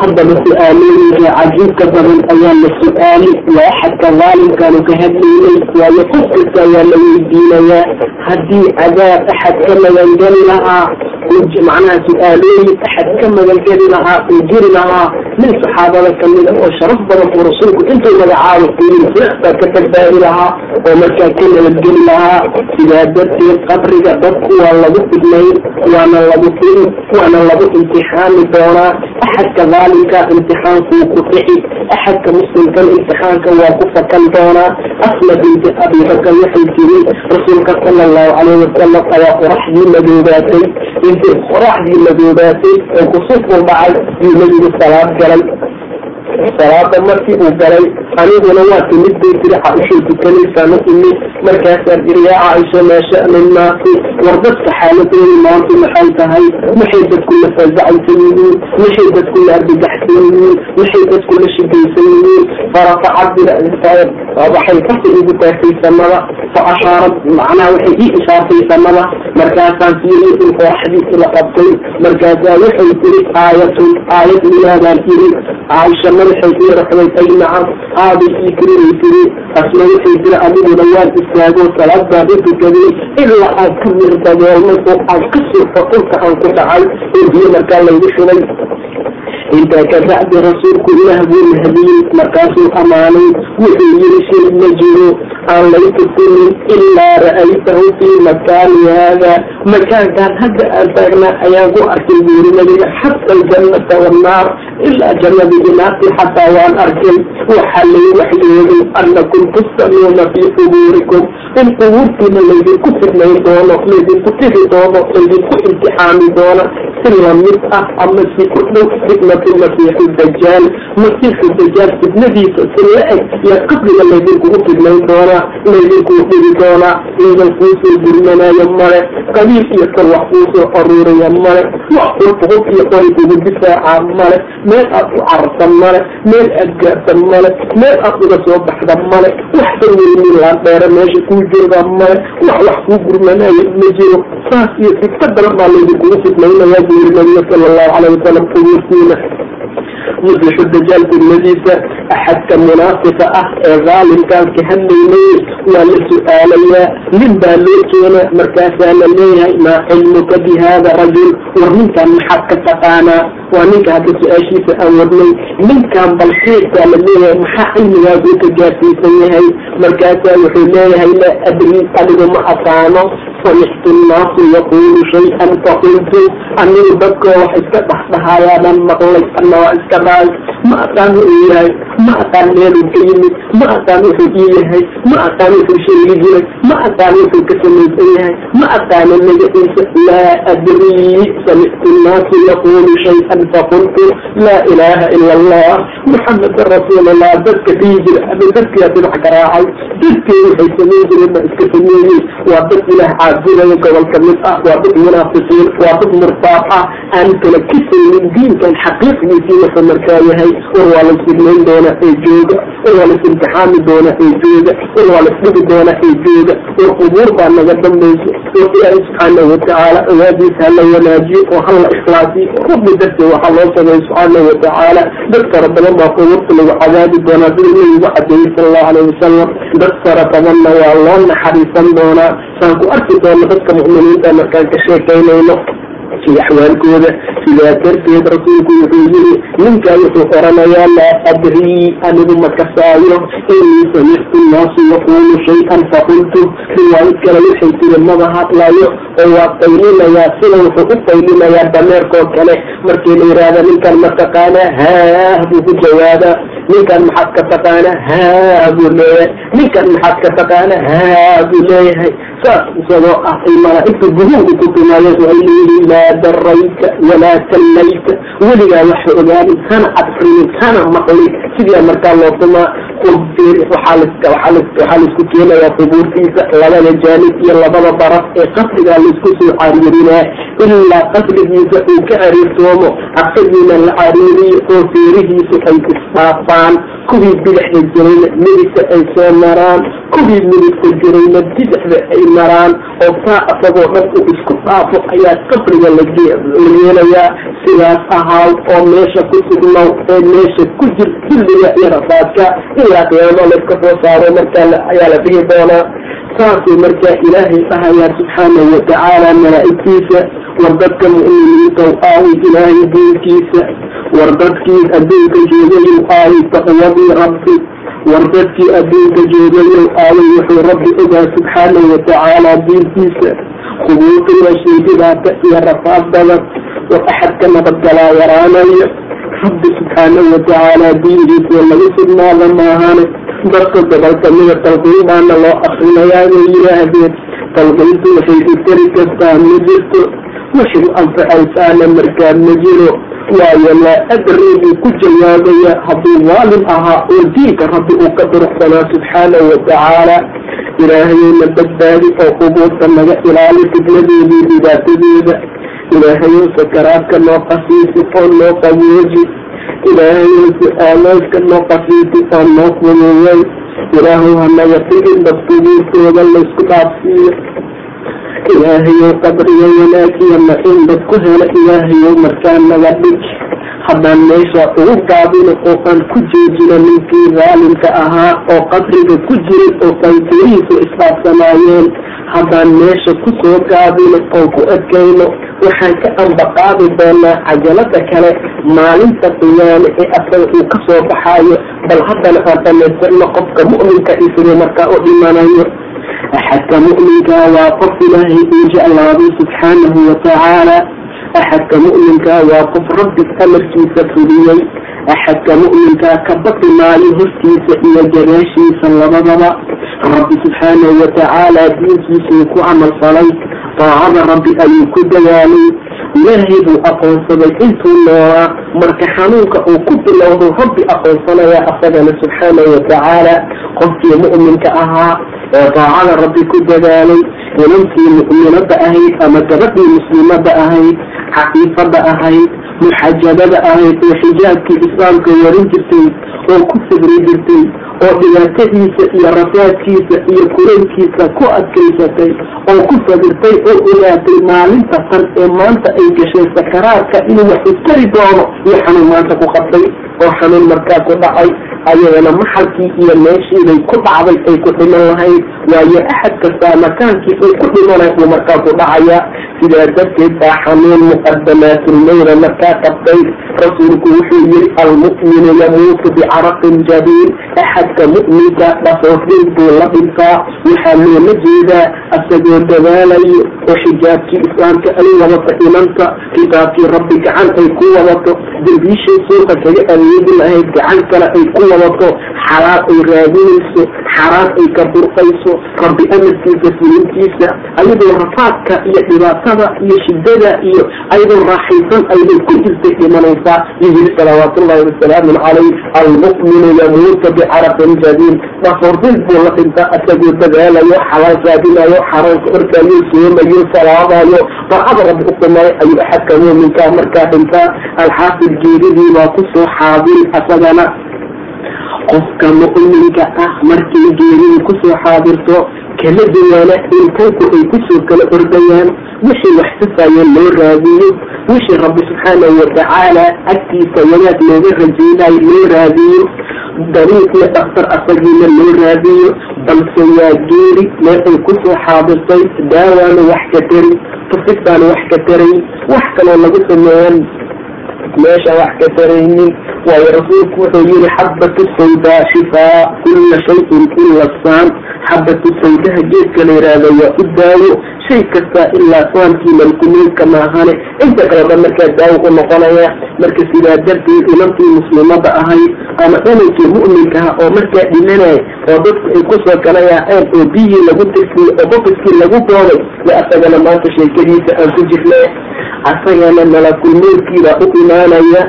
haddaba su'aalooyinka cajiibka badan ayaa la su'aali waa axadka daalimkaanu ka hadlaynay waayo qof kasta ayaa la weydiinayaa. Haddii cadaab axad ka magangeli lahaa macnaha su'aalooyin axad ka magangeli lahaa uu jiri lahaa min saxaabada kamida oo sharaf badan oo rasuulku intuu magacaabo kuyin baa ka badbaadi lahaa oo markaa ka nabadgeli lahaa sidaa darteed qabriga dadku waa lagu fidnay waana lagu fidi waana lagu imtixaami doonaa axadka daalimka imtixaankuu ku dhixi axadka muslimkan imtixaanka waa ku fakan doonaa asma binti abibakar waxay tiri rasuulka sala allahu calayh wasalam ayaa qoraxdii madoobaatay intay qoraxdii madoobaatay oo kusufur dhacay yuu nabigu salaad galay salaada markii uu galay aniguna waa timid bay tiri caaishay tukanaysaana imid markaasaa iri yaa caaisha maa sha'ni nnaasi war dadka xaaladooda maanta maxay tahay? Maxay dadku la faasacaysan yihiin maxay dadku la argagaxsan yihiin maxay dadku la shigaysan yihiin farafacad waxay kasi igu taagtay samada fa ashaarad macnaha waxay ii ishaartay samada markaasaan fiiriy in qoraxdiisi la qabtay. Markaasaa waxay tiri aayatun aayad ilaadaan iri caaisha madaxay ii raxday ay nacam aaday ii tirinay tiri asna waxay tiri adiguna waan istaagoo salaad baan u tukaday ilaa aan ka mirdadoolmay oo aan ka surfo dhulka aan ku dhacay oo biyo markaa laygu shubay intaa ka bacdi rasuulku ilaah buu mahadiyey markaasuu amaanay wuxuu yiri shay ma jiro aan laga tukunin ilaa ra'aytahu fii makaani haada makaankan hadda aan taagnaa ayaan ku arkay buuri nabiga xata aljannata wannaar ilaa jannadii inaartii xataa waan arkay waxaa lay waxyooday annakum tustanuuna fii qubuurikum in qubuurtiina laydinku fidnayn doono laydinku tiri doono laydinku imtixaami doono si la mid ah ama si ku dhow fitnatu masiixu dajaal masiixu dajaal fitnadiisa si la eg iyo qabriga laydinkugu fidnayn doonaa laydinkuu dhigi doonaa ciidan kuusoo gurmanaayo male qabiil iyo kal wax kuusoo aruuraya male wax qurfuqub iyo qori kugu difaaca male meel aad u cararta male meel aad gaarta male meel aad uga soo baxda male wax ka weyni laandheera meesha kuu jooga male wax wax kuu gurmanaayo ma jiro saas iyo sigta daran baa laydinkugu fidnaynaya buu yiri nabiga sala allahu calayh wasalam qubuurtiina muflixu dajaal fidnadiisa axadka munaafiqa ah ee daalimkaan ka hadlaynay waa la su'aalayaa nin baa loo keena markaasaa la leeyahay maa cilmuka bi hada rajul war ninkaan maxaad ka taqaanaa waa ninka hadda su'aashiisa aan wadnay ninkaan balkeedkaa la leeyahay maxaa cilmigaasuu ka gaarsiisan yahay markaasaa wuxuu leeyahay laa adri adigu ma aqaano samictu nnaasu yaqulu shay-an faqultu anigu dadkoo wax iska dhaxdhahayaabaan maqlay ana waa iska dhahay ma aqaan wuxuu yahay ma aqaan meeluu ka yimid ma aqaan wuxuu ii yahay ma aqaan wuxuu sheegi jiray ma aqaan wuxuu ka samaysan yahay ma aqaano magaciisa laa adrii samictu nnaasu yaqulu shay-an faqultu laa ilaaha ila allah muxamadan rasuulallah dadka dhihi jira ama dadkiyaa dhinac garaacay dadkii waxay samayn jireen ma iska sameeyey waa dad ilaah caabudaya gobol ka mid ah waa dad munaafiqiin waa dad murtaab ah aan kala kisaynin diinkan xaqiiqdiisii wuxuu markaa yahay war waa laisfidnayn doonaa ee jooga war waa laisimtixaami doonaa ee jooga war waa laisdhigi doonaa ee jooga war qubuur baa naga dambayso war ilaahay subxaanahu watacaala awaadiisa hala wanaajiyo oo hala ikhlaasiyo rabbi darteed waxaa loo sameeya subxaanahu watacaala dad fara badan baa qubuurta lagu cadaabi doonaa sida nabigu cadeeyey sala allahu alayh wasalam dad fara badanna waa loo naxariisan doonaa. Saan ku arki doono dadka mu'miniinta markaan ka sheekaynayno iyo axwaalkooda sidaa darteed rasuulku wuxuu yiri ninkaa wuxuu oranayaa laa adrii anigu ma kasaayo inii samictu nnaasu yaqulu shay-an faqultu. Riwaayad kale waxay tiri maba hadlayo oo waa qaylinayaa sida wuxuu u qaylinayaa dameerkoo kale. Markii la yidhaahda ninkan ma taqaanaa haah buu ku jawaabaa ninkan maxaad ka taqaanaa haa buu leeyahay. Ninkan maxaad ka taqaanaa haa buu leeyahay. Saas isagoo ah ay malaa'igta guduuda ku timaayeen waxay leeyihiin laa darayta walaa tallayta weligaa wax ogaanin hana adkrinin hana maqlin sidaa markaa loo qubir waxaa la isku keenayaa qubuurtiisa labada jaanib iyo labada daraf ee qasrigaa la isku soo caariirinaa ilaa qasrigiisa uu ka cariirtoomo. Asagiina la cariiriyo oo feerihiisu ay isdhaafaan kuwii bidixda jirayna midigta ay soo maraan. Kuwii midigta jirayna bidixda ay maraan. Oo saa asagoo dhan uu isku dhaafo ayaa qabriga la yeelayaa sidaas ahaaw oo meesha ku sugnow ee meesha ku jir dulliga iyo rafaadka ilaa qiyaamo layska soo saaro markaa ayaa la dhihi doonaa. Saasuu markaa ilaahay dhahayaa subxaanahu watacaala malaa'igtiisa war dadka mu'miniinta aaway ilaahay diinkiisa war dadkii adduunka joogayow aaway taqwadii rabbi war dadkii adduunka joogayow aaway wuxuu rabbi ogaa subxaanahu watacaala diintiisa hubuuta waa shay dhibaata iyo rafaad badan war axadka nabadgalaa yaraanayo rabbi subxaanahu watacaala diinkiisa laga sugnaada maahane dadka gobolka mida talqiinbaana loo akrinayaa bay yidhaahdeen talqiintu waxay u tari kartaa ma jirto waxay anfacaysaana markaa ma jiro waayo laa adri buu ku jawaabaya hadduu daalim ahaa oo diinka rabbi uu ka duruxsanaa subxaanahu watacaala ilaahayowna badbaadi oo qubuurta naga ilaali fidnadeedii dhibaatadeeda ilaahayow sakaraadka noo qasiisi oo noo qabooji. Ilaahayow su'aaloodka noo qasiisi oo noo fududeey ilaahow hanaga tigin dad qubuurtooda laysku dhaafsiiyo ilaahayow qabriga wanaagiya naciim dad ku hela ilaahayow markaa naga dhig haddaan meesha ugu gaabino oo aan ku joojino ninkii daalimka ahaa oo qabriga ku jiray oo qaytirihiisu isdhaafsanaayeen haddaan meesha ku soo gaabino oo ku adkayno waxaan ka ambaqaadi doonaa cajalada kale maalinta qiyaame ee asaga uu ka soo baxaayo bal haddana aan dhamaystirno qofka mu'minka isaga markaa u dhimanayo axadka mu'minkaa waa qof ilaahay uu jeclaaday subxaanahu watacaala axadka mu'minkaa waa qof rabbi amarkiisa fuliyey axadka mu'minkaa ka baqi maayo hortiisa iyo gadaashiisa labadaba rabbi subxaanahu watacaala diinkiisuu ku camal falay daacada rabbi ayuu ku dadaalay ilaahay buu aqoonsaday intuu noolaa marka xanuunka uu ku bilowdo rabbi aqoonsanaya asagana subxaanahu watacaala qofkii mu'minka ahaa ee daacada rabbi ku dadaalay inantii mu'minada ahayd ama gabadhii muslimada ahayd xaqiifada ahayd muxajabada ahayd oo xijaabkii islaamka warin jirtay oo ku sabri jirtay oo dhibaatadiisa iyo rafaadkiisa iyo kulankiisa ku adkaysatay oo ku sabirtay oo ogaatay maalinta tan ee maanta ay gashay sakaraadka inuu wax istari doono iyo xanuun maanta ku qabtay oo xanuun markaa ku dhacay ayagana maxalkii iyo meeshiibay ku dhacday ay ku dhiman lahayd waayo axad kastaa makaankii uu ku dhimanay uu markaa ku dhacaya. Sidaa darteed baa xanuun muqadamaatulmeyda markaa qabtay rasuulku wuxuu yiri almu'minu yamuutu bicaraqin jabiin axadka mu'minka dhafoofdin buu la dhintaa waxaa loola jeedaa asagoo dadaalayo oo xijaabkii islaamka ay wadato inanta kitaabkii rabbi gacan ay ku wadato dembiishay suuqa kaga adeegi lahayd gacan kale ay ku wadato xalaal ay raadinayso xaraan ay ka burqayso rabbi amarkiisa fulintiisa ayadoo rafaadka iyo dhibaatada iyo shidada iyo ayadoo raaxaysan ayday ku jirtay dhimanaysaa yihiri salawaatullahi wasalaamu calayh almu'minu yamuutu bicaraqin jadiin dhafoordin buu la dhintaa asagoo dadaalayo xalaal raadinayo xaraanka orkayo soomayo salaadayo daacada rabbi uqumay ayuu axadka muuminkaa markaa dhintaa alxaafid geeridii baa ku soo xaadiri asagana qofka mu'minka ah markay geerida ku soo xaadirto kala duwaana intanku ay ku soo kala ordayaan wixii wax tufayeen loo raadiyo wixii rabbi subxaanahu watacaala agtiisa wanaag looga rajeynayo loo raadiyo dariiqna dhaktar asagiina loo raadiyo balse waa geeri meel ku soo xaadirtay daawaana wax ka tari tufistaana wax ka taray wax kaloo lagu sameeyan meesha wax ka taraynin waayo rasuulku wuxuu yihi xabatu sawdaa shifaa kula shayin ila saan xabatu sawdaha geedka la yihahdo waa u daawo. Shay kasta ilaa saamkii malkumeedka maahane. Inta kale dhan markaa daawo u noqonaya. Marka sidaa darteed inantii muslimada ahayd ama inankii mu'minkaha oo markaa dhimanaya oo dadku ay ku soo kala yaaceen oo biyii lagu tirfiyey oo bafiskii lagu dooday yo asagana maanta sheekadiisa aan ku jirna asagana malakulmeedkiibaa u imaanaya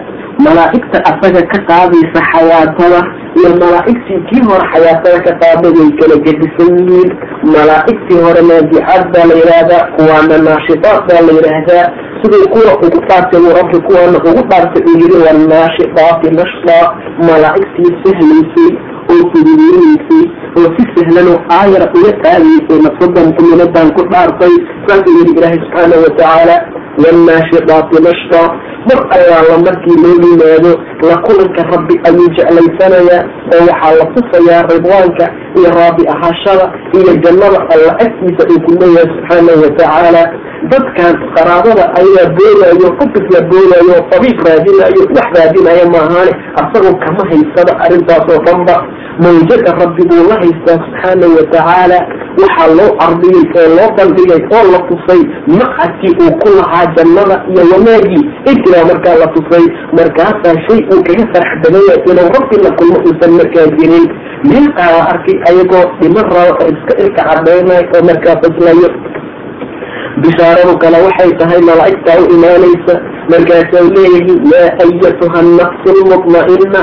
malaa'igta asaga ka qaadaysa xayaatada iyo malaa'igtii kii hore xayaatada ka qaaday way kala gedisan yihiin. Malaa'igtii hore naadicaad baa la yidhaahdaa kuwaana naashitaad baa la yidhaahdaa siduu kuwa ugu dhaartay uu rabbi kuwaana ugu dhaartay uu yidhi wanaashidaati nashda malaa'igtii sahlaysay oo fududeynaysay oo si sahlan oo aayara uga qaadaysay nafsadan kuminadan ku dhaartay saasuu yidhi ilaahay subxaanahu watacaala wanaashidaati nashda mar allaala markii loo yimaado la kulanka rabbi ayuu jeclaysanayaa oo waxaa la tusayaa ridwaanka iyo raabi ahaashada iyo jannada alla agtiisa uu ku leeyahay subxaanahu watacaala dadkan qaraabada ayaa boodaayo qofkasla boodaayo oo tabiib raadinayo wax raadinayo maahaane asagoo kama haysada arrintaas oo dhanba. Mawjada rabbi buu la haystaa subxaanahu watacaala waxaa loo ardiyey oo loo bandhigay oo la tusay maqcadkii uu ku lahaa jannada iyo wanaagii. Intiibaa markaa la tusay markaasaa shay uu kaga farax badanya inuu rabbi la kulmo uusan markaa jirin meeqaa la arkay ayagoo dhiman raba oo iska ilka cadaynayo oo markaa faslayo bishaaradu kale waxay tahay malaa'igtaa u imaanaysa markaasay leeyihiin yaa ayatuha annafsu lmutma'ina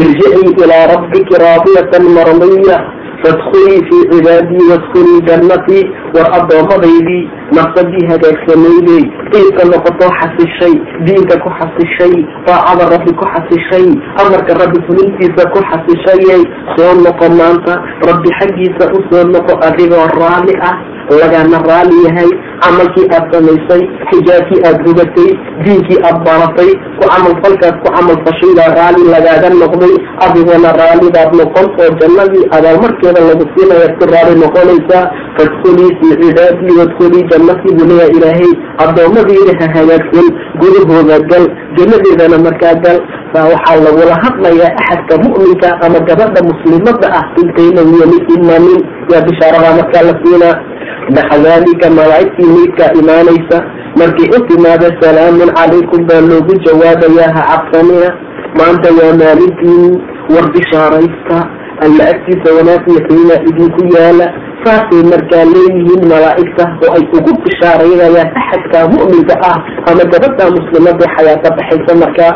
irjicii ilaa rabbiki raadiyatan mardiya fadkulii fii cibaadii wadkulii jannatii war addoomadaydii nafsadii hagaagsamayday diinka noqotoo xasishay diinka ku xasishay daacada rabbi ku xasishay amarka rabbi fulintiisa ku xasishayay soo noqo maanta rabbi xaggiisa u soo noqo adigoo raalli ah lagana raali yahay camalkii aad samaysay xijaabkii aad rugatay diinkii aad baratay ku camalfalkaad ku camalfashay baa raali lagaaga noqday adigona raalibaad noqon oo jannadii abaalmarkeeda lagu siinayaad ku raali noqonaysaa fadkulii fii cibaadii wadkulii jannatii buu leeyahay ilaahay. Addoommadiida ha hagaagsan gudahooda gal jannadeedana markaa gal. Waxaa lagula hadlayaa axadka mu'minka ama gabadha muslimada ah intayna weli imanin yaa bishaaradaa markaa la siinaa maxadaalika malaa'igtii meydkaa imaanaysa markay u timaado salaamun calaykum baa loogu jawaabayaa ha cabsanina maanta waa maalintiini war bishaaraysta alla agtiisa wanaag iyo qiima idinku yaalla saasay markaa leeyihiin malaa'igta oo ay ugu bishaaraynayaan axadka mu'minka ah ama gabadha muslimada xayaato baxaysa markaa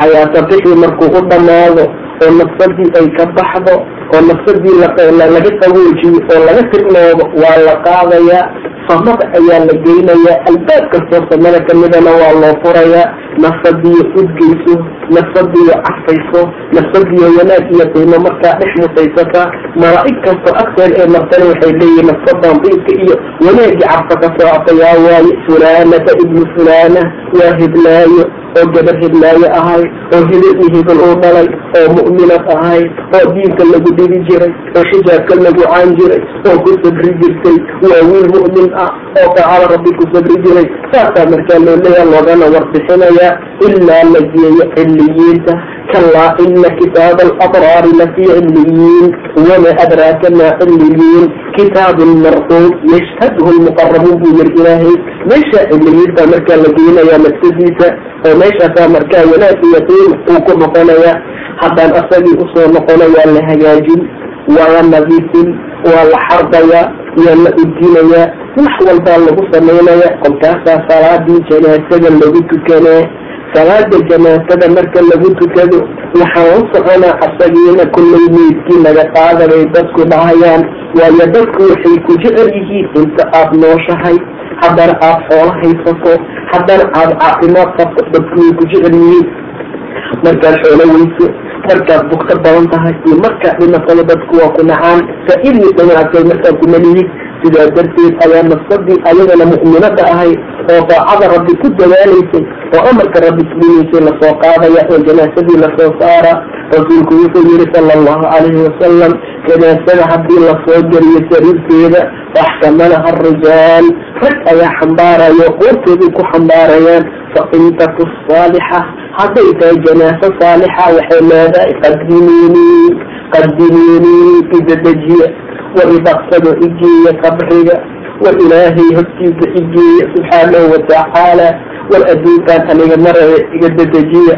xayaato bixii markuu u dhammaado oo nafsadii ay ka baxdo oo nafsadii laga qaboojiyo oo laga tirnoodo waa la qaadayaa. Samada ayaa la geynayaa. Albaab kastoo samada kamidana waa loo furayaa nafsadiyo udgeyso nafsadiyo cafayso nafsadiyo wanaag iyo qiimo markaa dhex mutaysata malaa'ig kastoo agteed ee martana waxay leeyihiin nafsadan diinka iyo wanaagii cabsa ka socota yaa waaye fulaanata ibnu fulaana waa hiblaayo oo gabar hiblaayo ahay oo hebel iyo hebel uu dhalay oo mu'minad ahay oo diinka lagu dhigi jiray oo xijaabka lagu caan jiray oo ku sabri jirtay. Waa wiil mu'min ah oo daacada rabbi ku sabri jiray. Saasaa markaa loo leeyaha loogana warbixinayaa ilaa la geeyo ciliyiinta kalaa ina kitaaba alabraari lafii ciliyiin wama adraaka maa ciliyiin kitaabun marquub yashhadhu lmuqarabuun buu yiri ilaahay meesha ciliyiinta markaa la geynayaa nafsadiisa oo meeshaasaa markaa wanaag iyo qiim uu ku noqonaya haddaan asagii u soo noqona waa la hagaajin waa la nadiifin waa la xardaya waa la udinayaa wax walbaa lagu samaynaya kolkaasaa salaadii janaasada lagu tukanaa salaada janaasada marka lagu tukado waxaan u soconaa asagiina kullay meydkii laga qaadabay dadku dhahayaan waayo dadku waxay ku jecel yihiin inta aada nooshahay haddana aada xoolo haysato haddana aada caafimaad qabto dadku way ku jecel yihiin. Markaad xoolo weyso markaad bugto badan tahay iyo markaad dhimatada dadku waa ku nacaan. Faa-idii dhinaatay markaad kumalihid sidaa darteed ayaa nafsadii ayadana mu'minada ahay oo daacada rabbi ku dadaalaysay oo amarka rabbi fulinaysay la soo qaadaya oo janaasadii la soo saara. Rasuulku wuxuu yihi sala allahu calayhi wasalam janaasada haddii la soo geliyo sariirteeda faxkamalaha arijaal rag ayaa xambaarayo qoortooday ku xambaarayaan fain taku saalixa hadday tahay janaaso saalixa waxay leedahay qadimiinii qadimiinii idadejiya war idaqsado igeeya qabriga war ilaahay hortiisa igeeya subxaanahu watacaala war adduunkaan aniga maraya iga dadejiya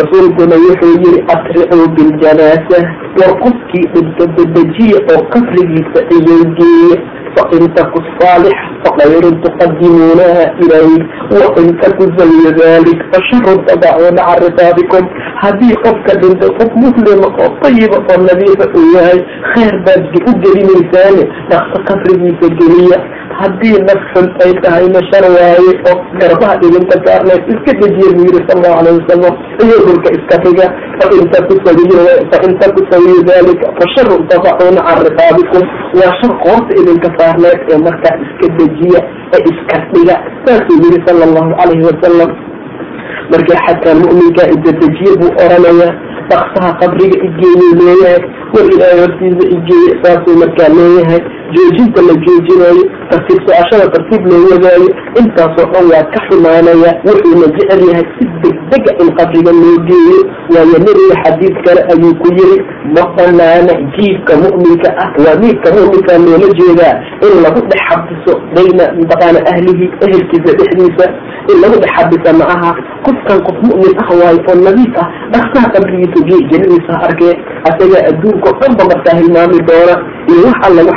rasuulkuna wuxuu yihi asricuu biljanaasa. War qofkii dhinta dadejiya oo qabrigiisa iyogeeya fain taku saalixa fakayrun tuqadimuunaha ilay wain taku zaya dalik fasharun tadacuuna can rikaabikum haddii qofka dhintay qof muslima oo tayiba oo nadiifa uu yahay khayr baad u gelinaysaane dhaqso qabrigiisa geliya haddii naf xun ay tahay mashar waaye oo garbaha idinka saarnayd iska dejiya buu yiri sal allahu alayh wasalam iyo dhulka iska dhiga fain taku sawiy fain taku sawiyu dalika fa sharu tafacuuna can riqaabikum. Waa shar qoorta idinka saarnayd ee markaa iska dejiya ee iska dhiga. Saasuu yiri sala allahu calayhi wasalam markii xadkan mu'minka idadejiye buu oranayaa. Dhaksaha qabriga igeeyuu leeyahay. War ilaahay hortiisa igeeye saasuu markaa leeyahay joojinta la joojinayo tartiib so-ashada tartiib loo wadaayo intaasoo dhan waa ka xumaanaya wuxuuna jecel yahay si degdega in qabriga loo geeyo. Waayo nebiga xadiid kale ayuu ku yiri ma banaana jiifka mu'minka ah waa miidka mu'minka loola jeedaa in lagu dhex xabiso bayna mataqaana ahlihi ehelkiisa dhexdiisa. In lagu dhex xabisa macaha qofkan qof mu'min ah waayo oo nadiif ah dhaksaha qabrigiisa gee jannadiisa arkee asagaa adduunka o dhan ba markaa hilmaami doona. Iyo wax alla lagu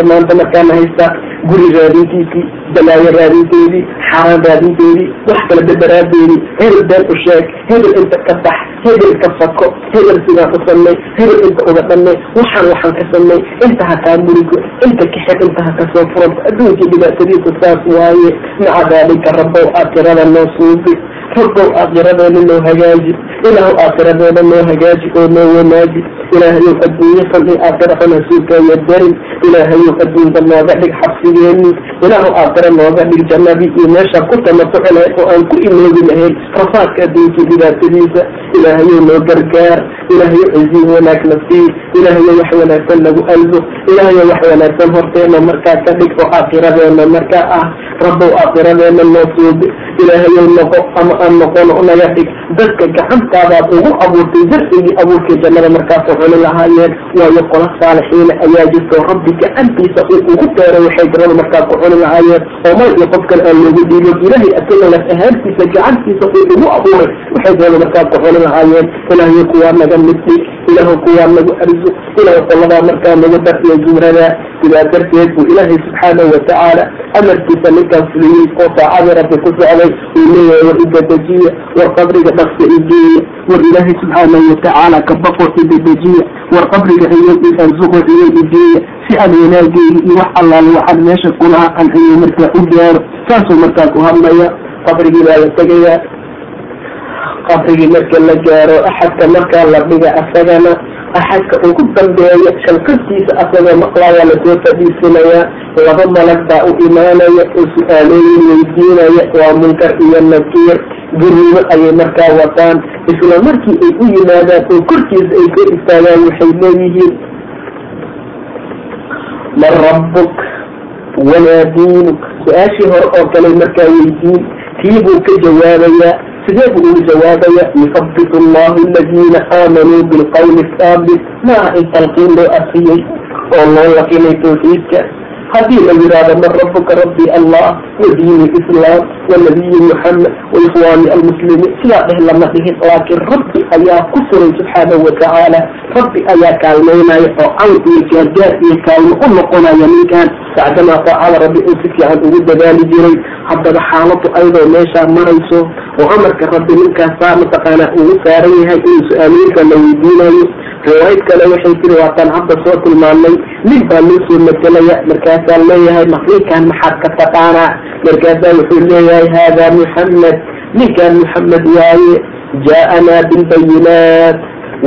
xarafaada maanta markaana haysta. Guri raadintiisii balaayo raadinteedii xaaraan raadinteedii wax kala beberaadeedii hebel been u sheeg hebel inta ka bax hebel ka fako hebel sidaan u samay hebel inta uga dhamay waxaan waxaan ka samay inta ha kaa murigo inta kaxir inta ha ka soo furanto adduunkii dhibaatadiisa saas waaye maca daalika rabbow aakhirada noo suubi rabbow aakhiradeena noo hagaaji ilaahu aakhiradeena noo hagaaji oo noo wanaaji ilaahayow adduunye xun iyo aakhira xun hasuukaaya darin ilaahayow adduunka nooga dhig xabsigeeni ilaahu aakhira nooga dhig jannadii iyo meeshaan ku tamatuci lahayd oo aan ku iloobi lahayn rafaadka adduunkii dhibaatadiisa ilaahayow noo gargaar ilaahayow ciziin wanaagna sii ilaahayow wax wanaagsan nagu alzo ilaahayow wax wanaagsan horteena markaa ka dhig oo aakhiradeena markaa ah rabbow aakhiradeena noo suubi ilaahayow noqo ama aan noqono naga dhig dadka gacantaadaad ugu abuurtay darsigii abuurkii jannada markaasoo cuni lahaayeen waayo qola saalixiina ayaa jirto rabbi gacantiisa uu ugu beeray waxay jannada markaa ku cuni lahaayeen oo mal iyo qof kale aan loogu dhiibin ilaahay asaga ahaantiisa gacantiisa uu ugu abuuray waxay jannada markaa ku cuni lahaayeen ilaahayo kuwaa naga mid dhig ilaahu kuwaa nagu arzo ilaahu qoladaa markaa nagu dar iyo jumradaa sidaa darteed buu ilaahay subxaanahu watacaala amarkiisa ninkaan fuliyey oo saacadii rabbi ku socday uu leeyahay war idadejiya war qabriga dhaqsa igeeya war ilaahay subxaanahu watacaala ka baqo idadejiya war qabriga iyo arsuqo iyo igeeya si aan wanaageeni iyo wax allaale waxaan meesha kulaha ayuu markaa u gaaro saasuu markaa ku hadlaya qabrigii baa la tegayaa qabrigii marka la gaaro axadka markaa la dhiga asagana axadka ugu dambeeya shalqastiisa asagoo maqlaaya la soo fadhiisinayaa laba malag baa u imaanaya oo su'aalooyin weydiinaya waa munkar iyo nakiir gurimo ayay markaa wataan isla markii ay u yimaadaan oo korkiisa ay ka istaagaan waxay leeyihiin man rabbuk wamaa diinuk. Su'aashii hore oo kale markaa weydiin tii buu ka jawaabayaa sidee buu ugu jawaabaya yuhabbit allahu aladiina aamanuu bilqawli saabit maaha in talqiin loo afiyey oo loo laqinay tawxiidka haddii la yidhaahdo man rabuka rabbi allah wa diini lislaam wa nabiyi muxamed wa ikhwaani almuslimiin sidaa dheh lama dhihin laakiin rabbi ayaa ku suray subxaanahu watacaala rabbi ayaa kaalmaynaya oo cawn iyo gaargaar iyo kaalmo u noqonaya ninkan bacdamaa taacada rabbi uu si fiican ugu dadaali jiray haddaba xaaladu ayadoo meeshaa marayso oo amarka rabbi ninkaasaa mataqaanaa ugu saaran yahay inuu su'aalooyinka la weydiinayo. Riwaayad kale waxay tiri waataan hadda soo tilmaamay nin baa loo soo maselaya markaasaa leeyahay ninkaan maxaad ka taqaanaa? Markaasaa wuxuu leeyahay haadaa muxamed ninkaan muxamed waaye jaaءanaa bilbayinaat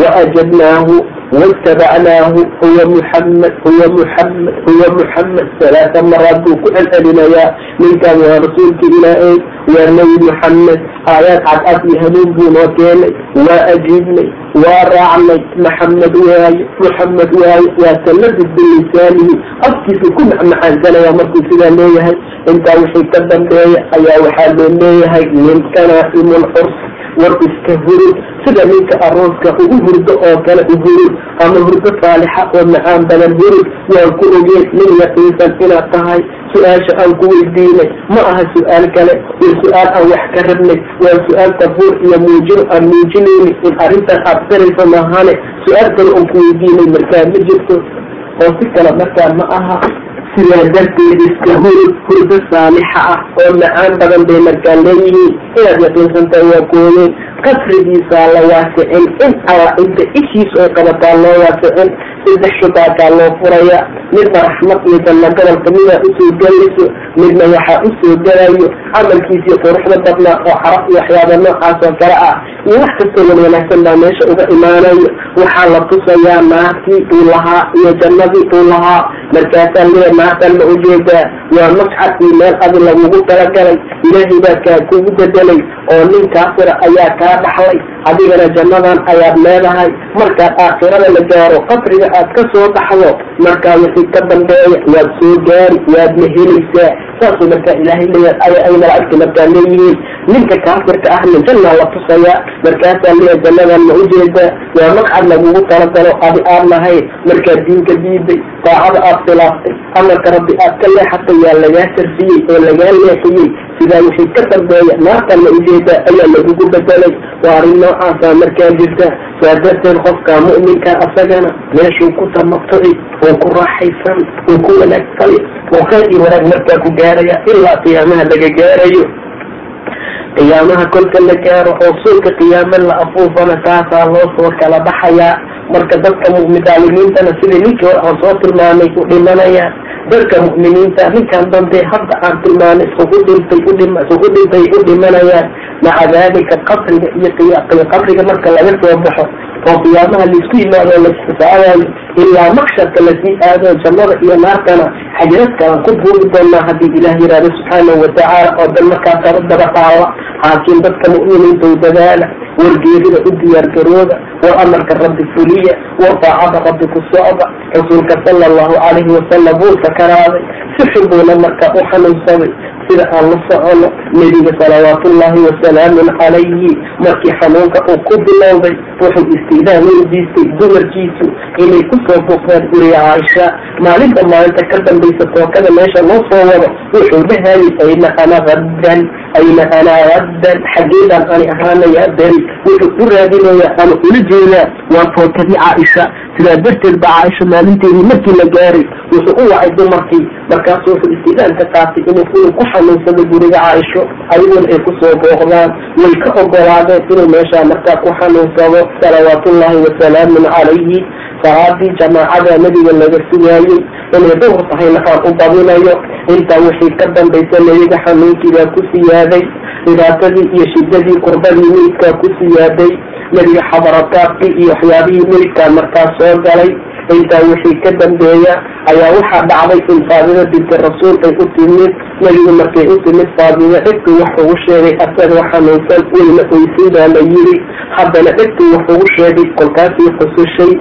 waajabnaahu waاtabacnaahu huwa muxamed huwa muxamed huwa muxamed salaasa maraad buu ku celcelinayaa ninkaan waa rasuulka ilaahay waa nebi muxamed aayaad cadcad iyo hanuun buu noo keenay waa ajiibnay waa raacnay maxamed waaye muxamed waaye waa taladud bilisaanihi afkiisu ku macmacaansanaya markuu sidaa leeyahay intaa wixii ka dambeeya ayaa waxaa loo leeyahay ninkana imulxurs war iska hurud sida ninka arooska ugu hurdo oo kale u hurud ama hurdo saalixa oo macaan badan hurud waan ku ogeen nin yaqiinsan inaad tahay su'aasha aan ku weydiinay. Ma aha su'aal kale waa su'aal aan wax ka rabnay. Waa su'aal tabuur iyo muujin aan muujinayni in arrintan aad darayso mahane su'aal kale oon ku weydiinay markaa ma jirto. Oo si kale markaa ma aha sidaa darteed iska hurud hurdo saalixa ah oo macaan badan bay markaa leeyihiin. Inaad yaqiinsantahay waa koodeen qasrigiisaa la waasicin in alla inta ishiis ay qabataa loo waasicin saddex shubaakaa loo furaya. Midna raxmad midana gobolka midaa u soo gelayso midna waxaa u soo gelayo camalkiisii quruxda badnaa oo caraf iyo waxyaaba noocaas oo kale ah. Iyo wax kastoo wan wanaagsan baa meesha uga imaanayo. Waxaa la tusayaa naartii uu lahaa iyo jannadii uu lahaa. Markaasaa lee naartan ma u jeedaa waa mascad iyo meel adi lagugu talagalay. Ilaahay baa kaa kugu bedelay oo nin kaafira ayaa kaa dhaxlay. Adigana jannadan ayaad leedahay. Markaad aakhirada la gaaro qabriga aad ka soo baxdo markaa wixii ka dambeeya waad soo gaari waadna helaysaa. Saasuu markaa ilaahay leeyahay ay malaa'igta markaa leeyihiin. Ninka kaafirka ahna jannaa la tusayaa. Markaasaa leeyahay jannadan ma u jeedaa waa magcad lagugu talagalo adi aad lahayd markaad diinka diiday daacada aad khilaaftay amarka rabbi aad ka leexatay yaa lagaa sarfiyey oo lagaa leexiyey. Sidaa wixii ka dambeeya naartan la u jeedaa ayaa lagugu bedelay waa arrin noocaasa markaa jirta. Saa darteed qofka mu'minka asagana meeshuu ku tamatuci oo ku raaxaysan oo ku wanaagsani oo khayr wanaag markaa ku gaaraya. Ilaa qiyaamaha laga gaarayo qiyaamaha kolka la gaaro oo suulka qiyaame la afuufana saasaa loo soo kala baxayaa marka dadka mudaalimiintana sidii ninkii hore aan soo tilmaamay u dhimanaya dadka mu'miniinta ninkan dambe hadda aan tilmaanay isugu dhintay isugu dhintay u dhimanayaan. Maca daalika qabriga iyo qabriga marka laga soo baxo oo qiyaamaha la isku yimaado laisxisaabayo ilaa maksharka la sii aado jannada iyo naartana xajiradkaan ku buugi doonaa haddii ilaah yihahdo subxaanahu watacaala oo dan markaasaan u daba taala laakiin dadka mu'miniinta u dadaala wargeerida u diyaargarooda war amarka rabbi fuliya war daacada rabbi ku socda rasuulka sala allahu calayhi wasalam wuu sakaraaday. Si xubuuna marka u xanuunsaday sida aan la socono nebiga salawaatullaahi wasalaamun calayhi markii xanuunka uu ku bilowday wuxuu istiidaan weydiistay dumarkiisu inay ku soo buqdeen guriga caaisha maalinta maalinta ka dambaysa tookada meesha loo soo wado wuxuu dhahayay ayna ana raddan ayna ana raddan xaggeedaan ani ahaanaya beri wuxuu u raadinayaa ama ula jeedaa waa tookadii caaisha. Sidaa darteed baa caaisha maalinteedii markii la gaaray wuxuu u wacay dumarkii. Markaasu wuxuu istiidaan ka qaatay inuu inuu ku xanuunsado guriga caaisho ayaguna ay ku soo booqdaan way ka ogolaadeen inuu meeshaa markaa ku xanuunsado salawaatullaahi wasalaamun calayhi salaadii jamaacada nebiga laga sugaayey inay duhur tahayna aan u badinayo. Intaa wixii ka dambaysa nebiga xanuunkiibaa ku siyaaday dhibaatadii iyo shidadii kurbadii milidkaa ku siyaaday. Nebiga xabarataadkii iyo waxyaabihii milidkaa markaa soo galay. Intaa wixii ka dambeeya ayaa waxaa dhacday in faadima binti rasuul ay u timid. Nebigu markay u timid faadima dhegtu wax ugu sheegay asagoo xanuunsan weyna oysin baa la yiri haddana dhegtu wax ugu sheegay kolkaasii xusushay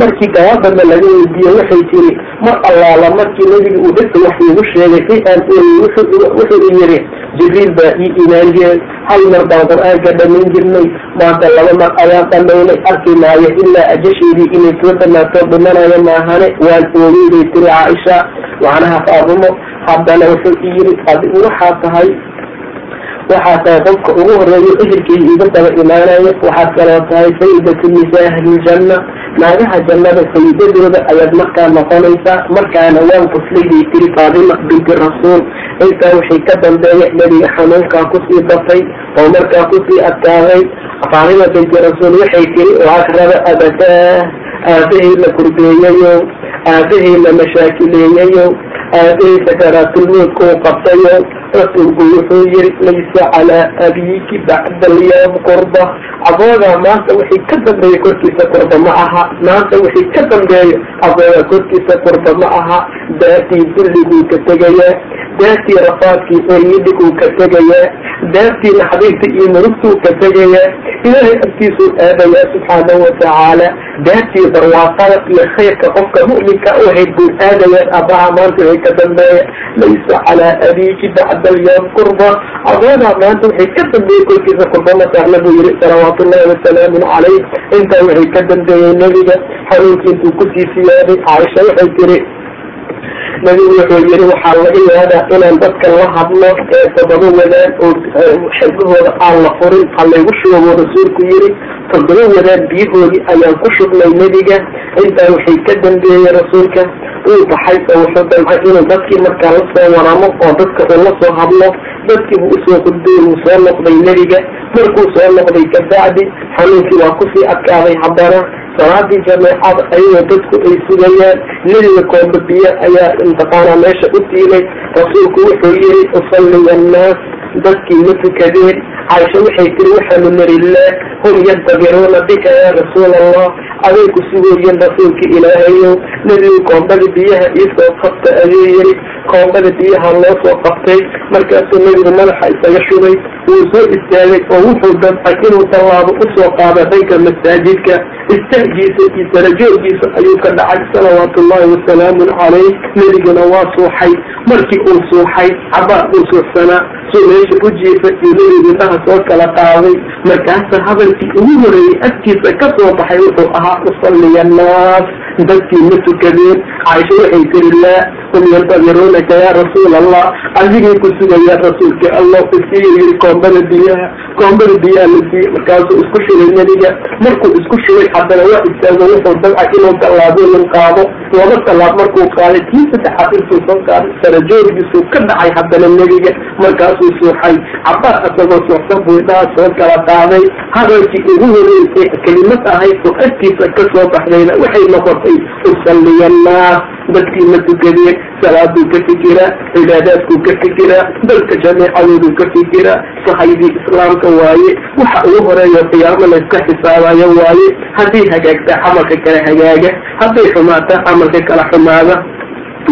markii gawaabana laga weydiiye waxay tiri mar allaala markii nebiga uu dhegta wax iigu sheegay i aan wuxuu yiri jibriil baa ii imaan jiray hal mar baan qur'aanka dhamayn jirnay maanta laba mar ayaan dhamaynay arki maayo ilaa ajasheedii inay soo dhamaato dhimanayo maahane waan bay tiri caaisha. Macnaha faadumo haddana wuxuu i yiri adigu waxaa tahay waxaa tahay qofka ugu horeeyo ehelkay iga daba imaanaya waxaad kaloo tahay sayidatu nisaa ahliljanna naagaha jannada sayidadooda ayaad markaa noqonaysaa. Markaana waan quslay bay tiri faadima binti rasuul. Intaa wixii ka dambeeya nebiga xanuunkaa ku sii batay oo markaa ku sii adkaaday faadima binti rasuul waxay tiri waakraba abadaa aabahey la kurbeeyayo aabahey la mashaakileeyayo aabahey sakaraatulmoodka u qabtayo rasuulku wuxuu yiri laysa calaa abiiki bacda alyawm qurba aboogaa maanta wixii ka dambeeya korkiisa qurba ma aha maanta wixii ka dambeeya aboogaa korkiisa qurba ma aha daartii dulliguu ka tegayaa daartii rafaadkii eryidhiguu ka tegayaa daartii naxdinta iyo murugtuu ka tegayaa ilaahay agtiisuu aadayaa subxaanahu watacaala daartii barwaaqada iyo khayrka qofka mu'minka u ahayd buu aadayaa abaha maanta wixii ka dambeeya laysa calaa abiiki bacda alyawm qurba aboogaa maanta wixii ka dambeeyey korkiisa qurba ma saarna buu yiri salawaatullahi wasalaamun calayh. Intaa wixii ka dambeeyey nebiga xanuunkii intuu ku sii siyaaday caaisha waxay tiri nebigu wuxuu yiri waxaa laga yaabaa inaan dadka la hadlo ee sababo wadaan oo xeebahooda aan la furin ha laygu shubo rasuulku yiri toddoba wadaad biyahoodii ayaan ku shubnay nebiga intaa waxay ka dambeeyey rasuulka uu baxay oo wuxuu damcay inuu dadkii markaa la soo waramo oo dadka uu la soo hadlo dadkii buu u soo qudbay wuu soo noqday nebiga markuu soo noqday kabacdi xanuunkii waa ku sii adkaaday haddana salaadii jameecada ayagoo dadku ay sugayaan nebiga koomba biyo ayaa intaqaanaa meesha u tiilay rasuulku wuxuu yihi usalliya annaas dadkii ma tukadeen caaisha waxay tiri waxaanu narilah hum yantabiruuna bika yaa rasuul allah aday ku sugooyeen rasuulka ilaahayow nebigu koombada biyaha iisoo qabta ayuu yiri. Koombada biyaha loo soo qabtay markaasuu nebigu madaxa isaga shubay. Wuu soo istaagay oo wuxuu damcay inuu tallaabo u soo qaado dhanka masaajidka. Istahgiisa iyo sarajoorgiisa ayuu ka dhacay salawaatu ullahi wasalaamu calayh. Nebiguna waa suuxay. Markii uu suuxay cabaar uu suuxsanaa. Suu meesha u jiifay iyo nebigu indhaha soo kala qaaday. Markaasa hadalkii ugu horeeyey afkiisa ka soo baxay wuxuu ahaa usalliya annaas dadkii ma tukadeen caaisha waxay tiri laa hum yantadiruunaka yaa rasuul allah adigay ku sugayaan rasuulka allah isiiyo yiri koombada biyaha. Koombada biyaha la siiyey markaasuu isku shubay nebiga. Markuu isku shubay haddana waa istaago wuxuu dabca inuu tallaabooyin qaado. Laba tallaab markuu qaaday tii saddexaad intuu soo qaaday sarajoorgiisuu ka dhacay haddana nebiga. Markaasuu suuxay. Cabaar asagoo suuxsan buu indhaha soo kala qaaday hadalkii ugu horeysay kelimad ahayd oo agtiisa ka soo baxdayna waxay noqotay usalliya annaas dadkii ma tukadeen salaaduu ka fikiraa cibaadaadkuu ka fikiraa dadka jameecadooduu ka fikiraa sahaydii islaamka waaye waxa ugu horeeyo qiyaamo layska xisaabayo waaye haddii hagaagtaa camalka kala hagaaga hadday xumaataa camalka kala xumaada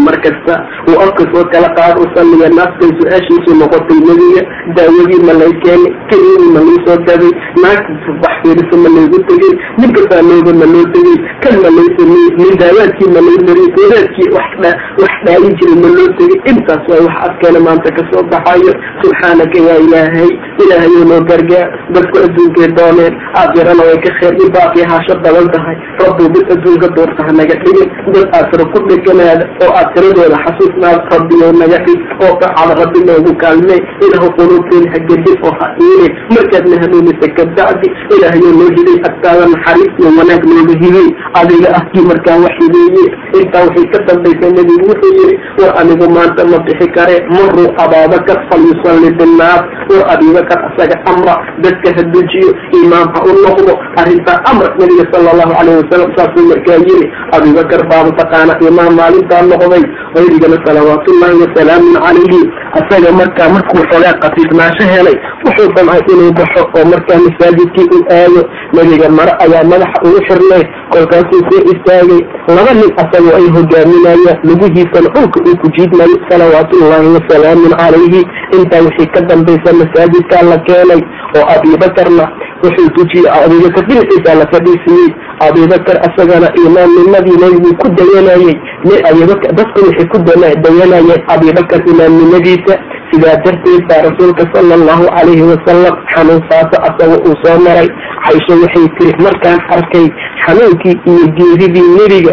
mar kasta uu afka soo kala qaado usalliya naas bay su'aashiisu noqotay nebiga daawadii ma lay keenay keliidii ma lii soo gaday naagta bax fiiriso ma laygu tegey ninka saameyda ma loo tegey kan ma lay sameyey nin daawaadkii ma lay mariyey wadaadkii wax dhaalin jiray ma loo tegey intaas waa wax afkeena maanta ka soo baxayo subxaanaka yaa ilaahay ilaahayo noo gargaar dadku adduunkay dooneen aakhirana way ka kheer i baaqi haasho badan tahay rabbuu mid adduunka doorta ha naga dhigin dad aakhiro ku dheganaada oo aakhiradooda xasuusnaada rabbiyow naga dhig oo kacada rabbi noogu kaalmey ilaahu quluubteena ha gedin oo ha iinin markaadna hanuunisa kabacdi ilaahayo noo hiday agtaada naxariis iyo wanaag nooga hibey adiga ah kii markaa wax hibeeye intaa waxay ka dambaysay nebigu wuxuu yihi war anigu maanta ma bixi kare maruu abaabakar falyusalli binnaas war abibakar asaga amra dadka ha dejiyo imaam ha u noqdo. Arrintaa amra nabiga sala allahu calayhi wasalam saasuu markaa yiri abibakar baaba taqaana imaam maalintaa noqday wayrigana salawaatullahi wasalaamun calayhi asaga markaa markuu xogaa qafiifnaasho helay wuxuu damcay inuu baxo oo markaa masaajidkii u aado nebiga mare ayaa madaxa ugu xirnay kolkaasuu soo istaagay. Laba nin asagoo ay hogaaminayaan lugihiisana dhulka uu ku jiidmayo salawaatullahi wasalaamun calayhi. Intaa wixii ka dambaysa masaajidkaa la keenay oo abibakarna wuxuu tujiyey abibakar dhinaciisaa la fadhiisiyey. Abibakar asagana imaamnimadii nebiguu ku dayanayey abibakar dadku waxay ku dayanayeen abibakar imaamnimadiisa sidaa darteed baa rasuulka sala allahu calayhi wasalam xanuun faaso asaga uu soo maray. Caisho waxay tiri markaan arkay xanuunkii iyo geeridii nebiga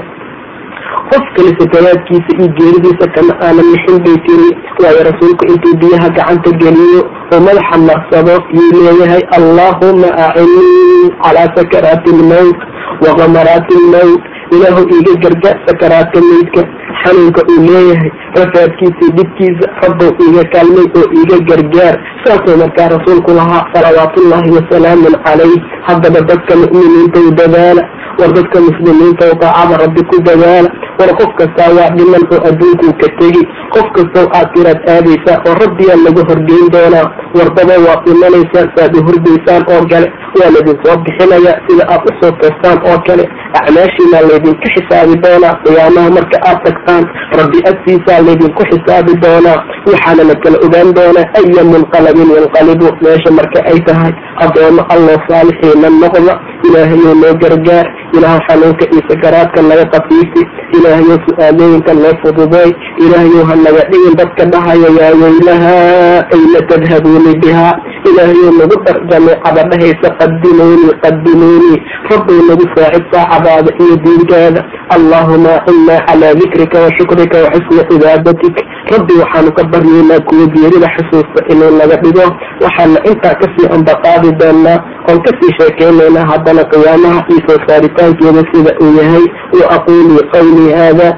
qof kale sakaraadkiisa iyo geeridiisa kama aanan mixin bay tiri waayo rasuulku intuu biyaha gacanta geliyo oo madaxa marsado yuu leeyahay allaahuma acinnii calaa sakaraati almowt wa kamaraati almowt ilaahu iiga gargaar sakaraadka meydka xanuunka uu leeyahay rafaadkiisa dhibkiisa rabbow iiga kaalmay oo iiga gargaar saasuu markaa rasuulku lahaa salawaatullaahi wasalaamun calayh. Haddaba dadka mu'miniinta u dadaala war dadka muslimiinta oo daacada rabbi ku dadaala war qof kastaa waa dhiman oo adduunkuu ka tegi. Qof kastoo aad tiraad aadaysaa oo rabbiyaa laga horgeyn doonaa. Wardaba waad dhimanaysaan saad u hordaysaan oo kale waa laidinsoo bixinayaa sida aad u soo toostaan oo kale. Acmaashiina laydinku xisaabi doonaa. Qiyaamaha marka aad tagtaan rabbi agtiisaa laydinku xisaabi doonaa. Waxaana la kala ogaan doonaa aya munqalabin yanqalibu meesha marka ay tahay addoomo alloo saalixiina noqda ilaahayo noo gargaar ilaahu xanuunka iyo sakaraadka naga qafiifi ilaahayo su'aalooyinka noo fududeey ilaahayo ha naga dhigin dadka dhahaya yaa weylahaa ayna tadhabuuni bihaa ilaahayo nagu dar jameecada dhahaysa qadimuunii qadimuunii rabbow nagu saacid saacadaada iyo diinkaada allahuma acina calaa dikrika wa shukrika wa xusni cibaadatik rabbi waxaanu ka baryaynaa kuwa geerida xusuusta inuu naga dhigo waxaana intaa ka sii ambaqaadi doonaa oon ka sii sheekeynaynaa haddana qiyaamaha iyo soo saaritaankeeda sida uu yahay. Wa aquulii qawlii haada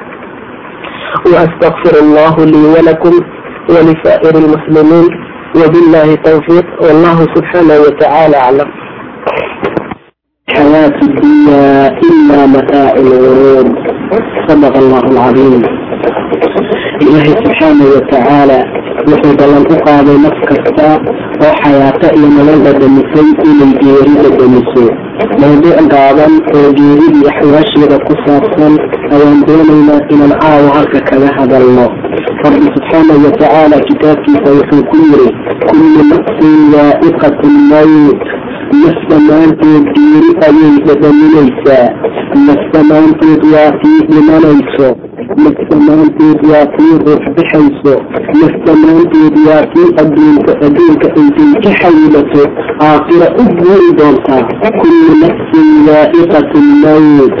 wa astakfir allahu lii walakum walisaa'ir lmuslimiin wabillahi tawfiiq wallahu subxaanahu watacaala aclam حياة الدنيا إلا متاع الغرور صدق الله العظيم ilaahay subxaanau watacaala wuxuu ballan u qaaday naf kasta oo xayaata iyo nolol dhadhamisay inay geeri dhadhamiso mawduuc gaaban oo geeridii axwaasheeda ku saabsan ayaan doonaynaa inaan caawo halka kaga hadalno. Rabbi subxaanau watacaala kitaabkiisa wuxuu ku yiri kullu nafsin waa'iqatu mowt naf dhammaanteed geeri ayay dhadhaminaysaa. Naf dhammaanteed waa sii dhimanayso naf waa tii ruux bixayso naf waa tii adduunka adduunka intay ka xayilato aakhira u guuri doontaa kullu nafsin waa'iqatu lmawt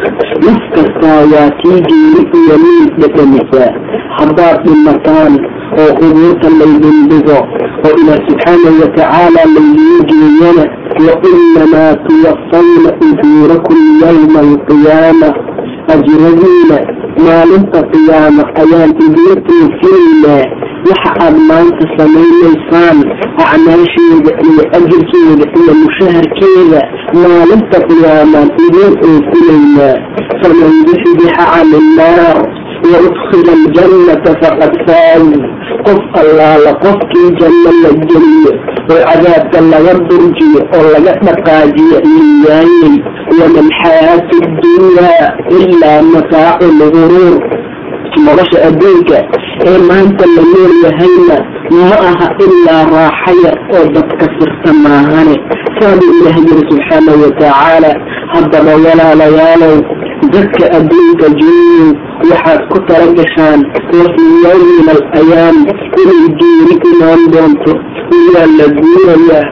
naf kastaa waa tii geeri iyo miid dhadhamisaa haddaad dhimataan oo qubuurta laydin dhigo oo ilaah subxaanahu watacaala laydiin geeyana wa inamaa tuwafawna ujuurakum yawma alqiyaama ajradiina maalinta qiyaama ayaan toofinaynaa waxa aad maanta samaynaysaan acmaasheeda iyo ajirkeeda iyo mushaharkeeda maalinta qiyaamaan idin oofinaynaa faman yuxdixa cani innaar waudkila aljannata faqad faaz qof allaala qofkii janno la geliyo oo cadaabka laga durjiyo oo laga dhaqaajiyo liyaayey wama alxayaatu ddunyaa ilaa mataacu lguruur nolosha adduunka ee maanta la nool yahayna ma aha ilaa raaxaya oo dadka sirta maahane saabuu ilaah yiri subxaanahu watacaala haddaba walaalayaalow dadka adduunka jooyow waxaad ku tala gashaan wafii yawmi min alayaam inay geeri imaan doonto iyaa la guurayaa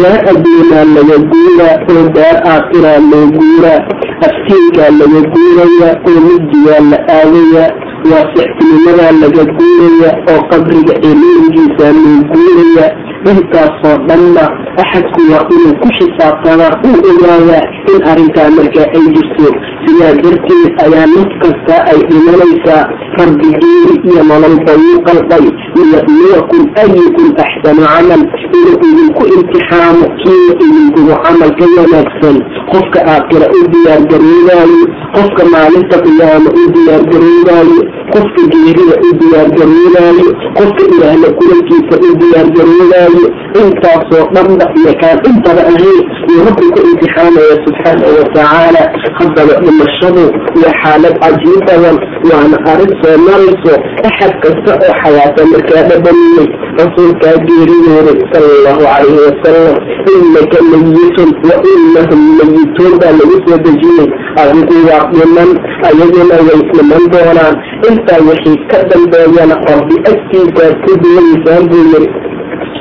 daa adduunaa laga guuraa oo daa aakhiraa loo guuraa. Aftiinkaa laga guurayaa oo mijigaa la aadayaa waasixtinimadaa laga guurayaa oo qabriga ciliiligiisaa loo guurayaa intaasoo dhanna axadku waa inuu ku xisaabtamaa uu ogaadaa in arrintaa markaa ay jirto. Sidaa darteed ayaa naf kasta ay dhimanaysaa rabbi geeri iyo nololba wuu qalday liyabluwakum ayukum axsanu camal inuu idinku imtixaamo kiina idinkugu camalka wanaagsan qofka aakhira u diyaargaroobaayo qofka maalinta qiyaamo u diyaargaroobaayo qofka geerida u diyaargaroobaayo qofka ilaahla kulankiisa u diyaargaroobaayo intaasoo dhanba iyo kaan intaba ahayn iyo rabbi ku imtixaamaya subxaanahu watacaala haddaba dhimashadu waa xaalad cajiib badan waana arrin soo marayso axad kasta oo xayaata markaa dhadhamiyey. Rasuulkaa geeriyooday sala allahu calayhi wasalam inaka mayitun wa inahum mayituun baa lagu soo dejiyey. Adigu waa dhiman ayaguna way dhiman doonaan. Intaa wixii ka dambeeyana rabbi agtiisaad ku duwanaysaan buu yiri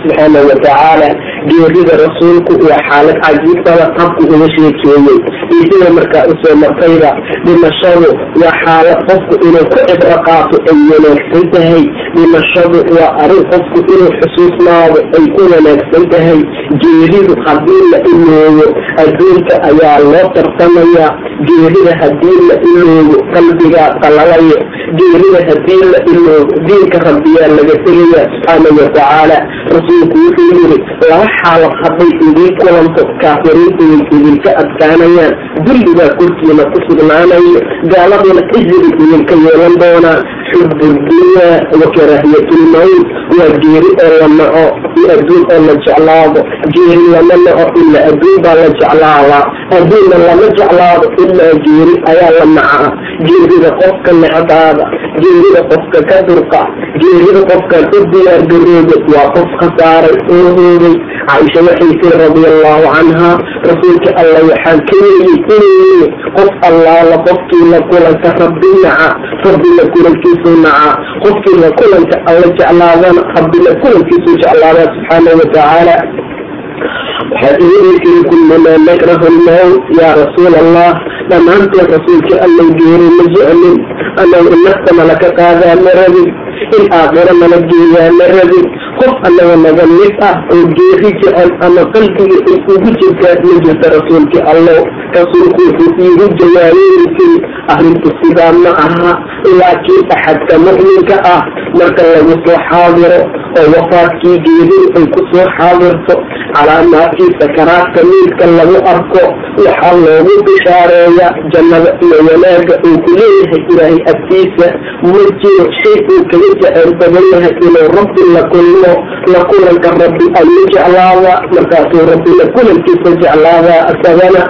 subxaanahu watacaala geerida rasuulku waa xaalad cajiibtada qabku uga sheekeeyey iyo sida markaa u soo martayba dhimashadu waa xaalad qofku inuu ku cibro qaato ay wanaagsan tahay. Dhimashadu waa arrin qofku inuu xusuusnaado ay ku wanaagsan tahay. Geeridu haddii la iloobo adduunka ayaa loo tartamayaa. Geerida haddii la iloobo qalbigaa qalalayo geerida haddii la iloobo diinka rabbiyaa laga tegaya subxaanahu watacaala rasuulku wuxuu yiri laba xaalad hadday idiin kulanto kaafiriintu way idinka adkaanayaan dulligaa korkiina ku sugnaanayo gaaladuna ijiri idinka yeelan doonaa xubu dunyaa wa karaahiyatulmawt waa geeri oo la naco iyo adduun oo la jeclaado. Geeri lama naco ilaa adduun baa la jeclaadaa adduunna lama jeclaado ilaa geeri ayaa la nacaa geerida qofka necdaada geerida qofka ka durqa geerida qofkan u diyaar garoobay waa qof khasaaray oo hoogay caaisha waxay tiri radia allahu canha rasuulka alla waxaan ka yeeyey inuu qof allaala qofkii la kulanka rabbi naca rabbi la kulankiisuu naca qofkii la kulanka alla jeclaadana rabbi la kulankiisuu jeclaada subxaanahu watacaala waxaad iideysiri kullama nakrahu lmawt yaa rasuul allah dhammaantood rasuulka alla geeri ma jeclin. Anagu nafta nalaka qaadaa ma rabin in aakhiro nala geeyaa ma rabin qof annaga naga mid ah? Oo geeri jecel ama qalbiga ay ugu jirtaa ma jirta rasuulka allow rasuulku wuxuu iigu jawaabeysay arrintu sidaa ma aha laakiin axadka mu'minka ah. Marka lagu soo xaadiro oo wafaadkii geerin ay ku soo xaadirto calaamaadkii sakaraadka miidka lagu arko. Waxaa loogu bishaareeya jannada iyo wanaaga uu ku leeyahay ilaahay agtiisa ma jiro shay uu kaga jecel badan inuu rabbi la kulmo la kulanka rabbi ayuu jeclaada markaasuu rabbi la kulankiisa jeclaadaa isagana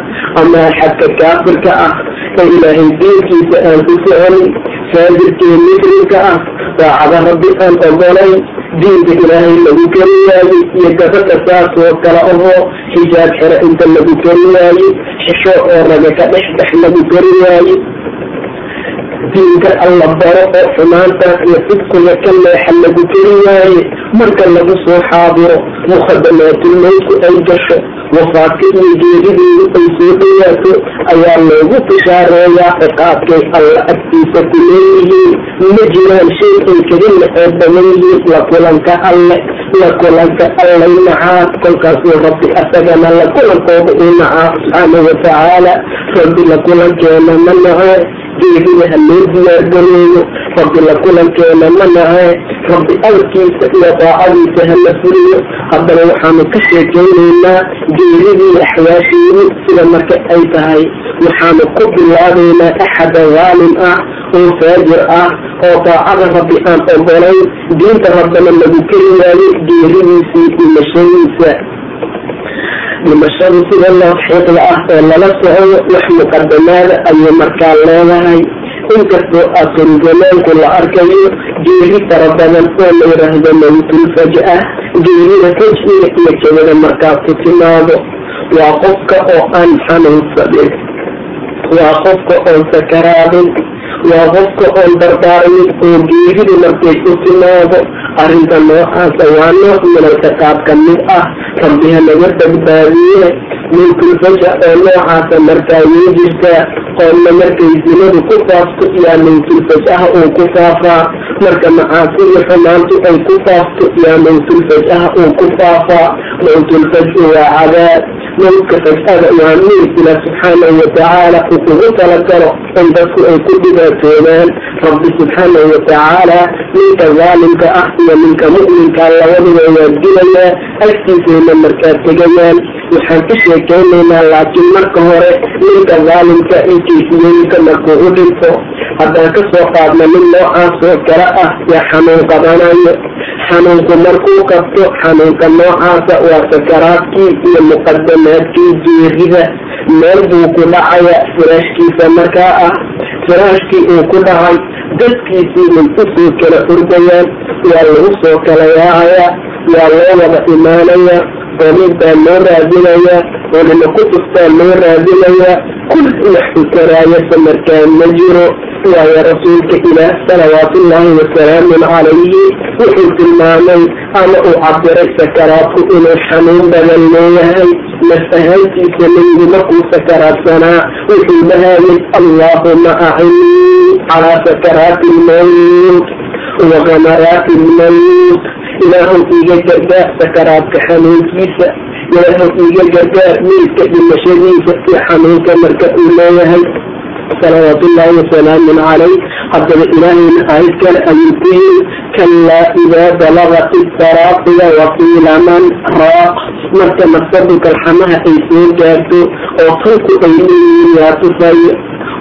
ama axadka kaafirka ah ee ilaahay diinkiisa aan ku soconin faajirkii muslimka ah daacada rabbi aan ogolayn diinka ilaahay lagu kari waaye iyo gabadha saas oo kale ahoo xijaab xero inta lagu kari waaye xisho oo raga ka dhex dhex lagu kari waaye diinka alla baro oo xumaanta iyo fidkuga ka leexa lagu kari waaye marka lagu soo xaadiro mukhadamaatulmowtku ay gasho wafaadka iyo geerideedu ay soo dhawaato ayaa loogu bishaareeyaa ciqaabkay alla agtiisa ku leeyihiin. Ma jiraan shay ay kaga naxood badan yihiin la kulanka alle la kulanka allay nacaa kolkaasuu rabbi asagana la kulankooda uu nacaa subxaanahu watacaala rabbi la kulankeena ma nace geerida ha loo diyaargareeyo rabbi la kulankeena ma nace rabbi amarkiisa iyo daacadiisa hala fuliyo haddana waxaanu ka sheekaynaynaa geeridii axyaashiini sida marka ay tahay waxaanu ku bilaabaynaa axada dhaalim ah oo faajir ah oo daacada rabbi aan ogolayn diinta rabbana lagu keri waayo geeridiisii dhimashadiisa dhimashadu sida loo xiiqda ah oo lala socoyo wax muqadamaada ayay markaa leedahay inkastoo aakiruzamaanku la arkayo geeri fara badan oo la yidhaahdo mawtul faj-a geerida faj'iga iyo jabada markaa ku timaado waa qofka oo aan xanuunsadin waa qofka oon sakaraadin waa qofka oon dardaarmin oo geeridu markay ku timaado arrinta noocaasa waa nooc minalka qaab ka mid ah rabbiha naga badbaadiye mawtulfaja oo noocaasa markaa way jirtaa qoonna markay zinadu ku faafto yaa mawtulfajaha uu ku faafaa. Marka macaasida xumaantu ay ku faafto yaa mawtulfajaha uu ku faafaa. Mawtulfaju waa cadaab mawdka fajada waa miir ila subxaanahu watacaala uu kugu talagalo in dadku ay ku dhibaatoodaan rabbi subxaanahu watacaala ninka daalimka ah iyo ninka mu'minka labaduba waa dilayaa agtiisayna markaa tegayaan. Waxaan ka sheekaynaynaa laakiin marka hore ninka daalimka in kayfiyooyinka markuu u dhinto haddaan ka soo qaadna nin noocaas oo kale ah yaa xanuun qabanayo xanuunku markuu qabto xanuunka noocaasa waa sakaraadkii iyo muqadamaadkii geerida meel buu ku dhacaya firaashkiisa markaa ah firaashkii uu ku dhacay dadkiisii way u soo kala ordayaan waa lagu soo kala yaacayaa waa loo wada imaanaya qoomid baa loo raadinayaa culimo kutubtaa loo raadinayaa kul wax ukaraayasa markaa ma jiro waayo rasuulka ilaah salawaatullaahi wasalaamun calayhi wuxuu tilmaamay ama uu cabiray sakaraadku inuu xanuun badan leeyahay naf ahaantiisa nebigu markuu sakaraadsanaa wuxuu dhahayay allaahuma acinnii calaa sakaraati lmawt wa gamaraati lmawt ilaahu iiga gargaar sakaraadka xanuunkiisa ilaahu iiga gargaar miidka dhimashadiisa iyo xanuunka marka uu leeyahay salawaat ullaahi wasalaamun calayh haddaba ilaahayna aayad kale ayuu ku yiri kalaa idaa balagat itaraaqiya waqiila man raaq marka nafsadu kalxamaha ay soo gaarto oo tanku ay leeyihiin yaa tusayo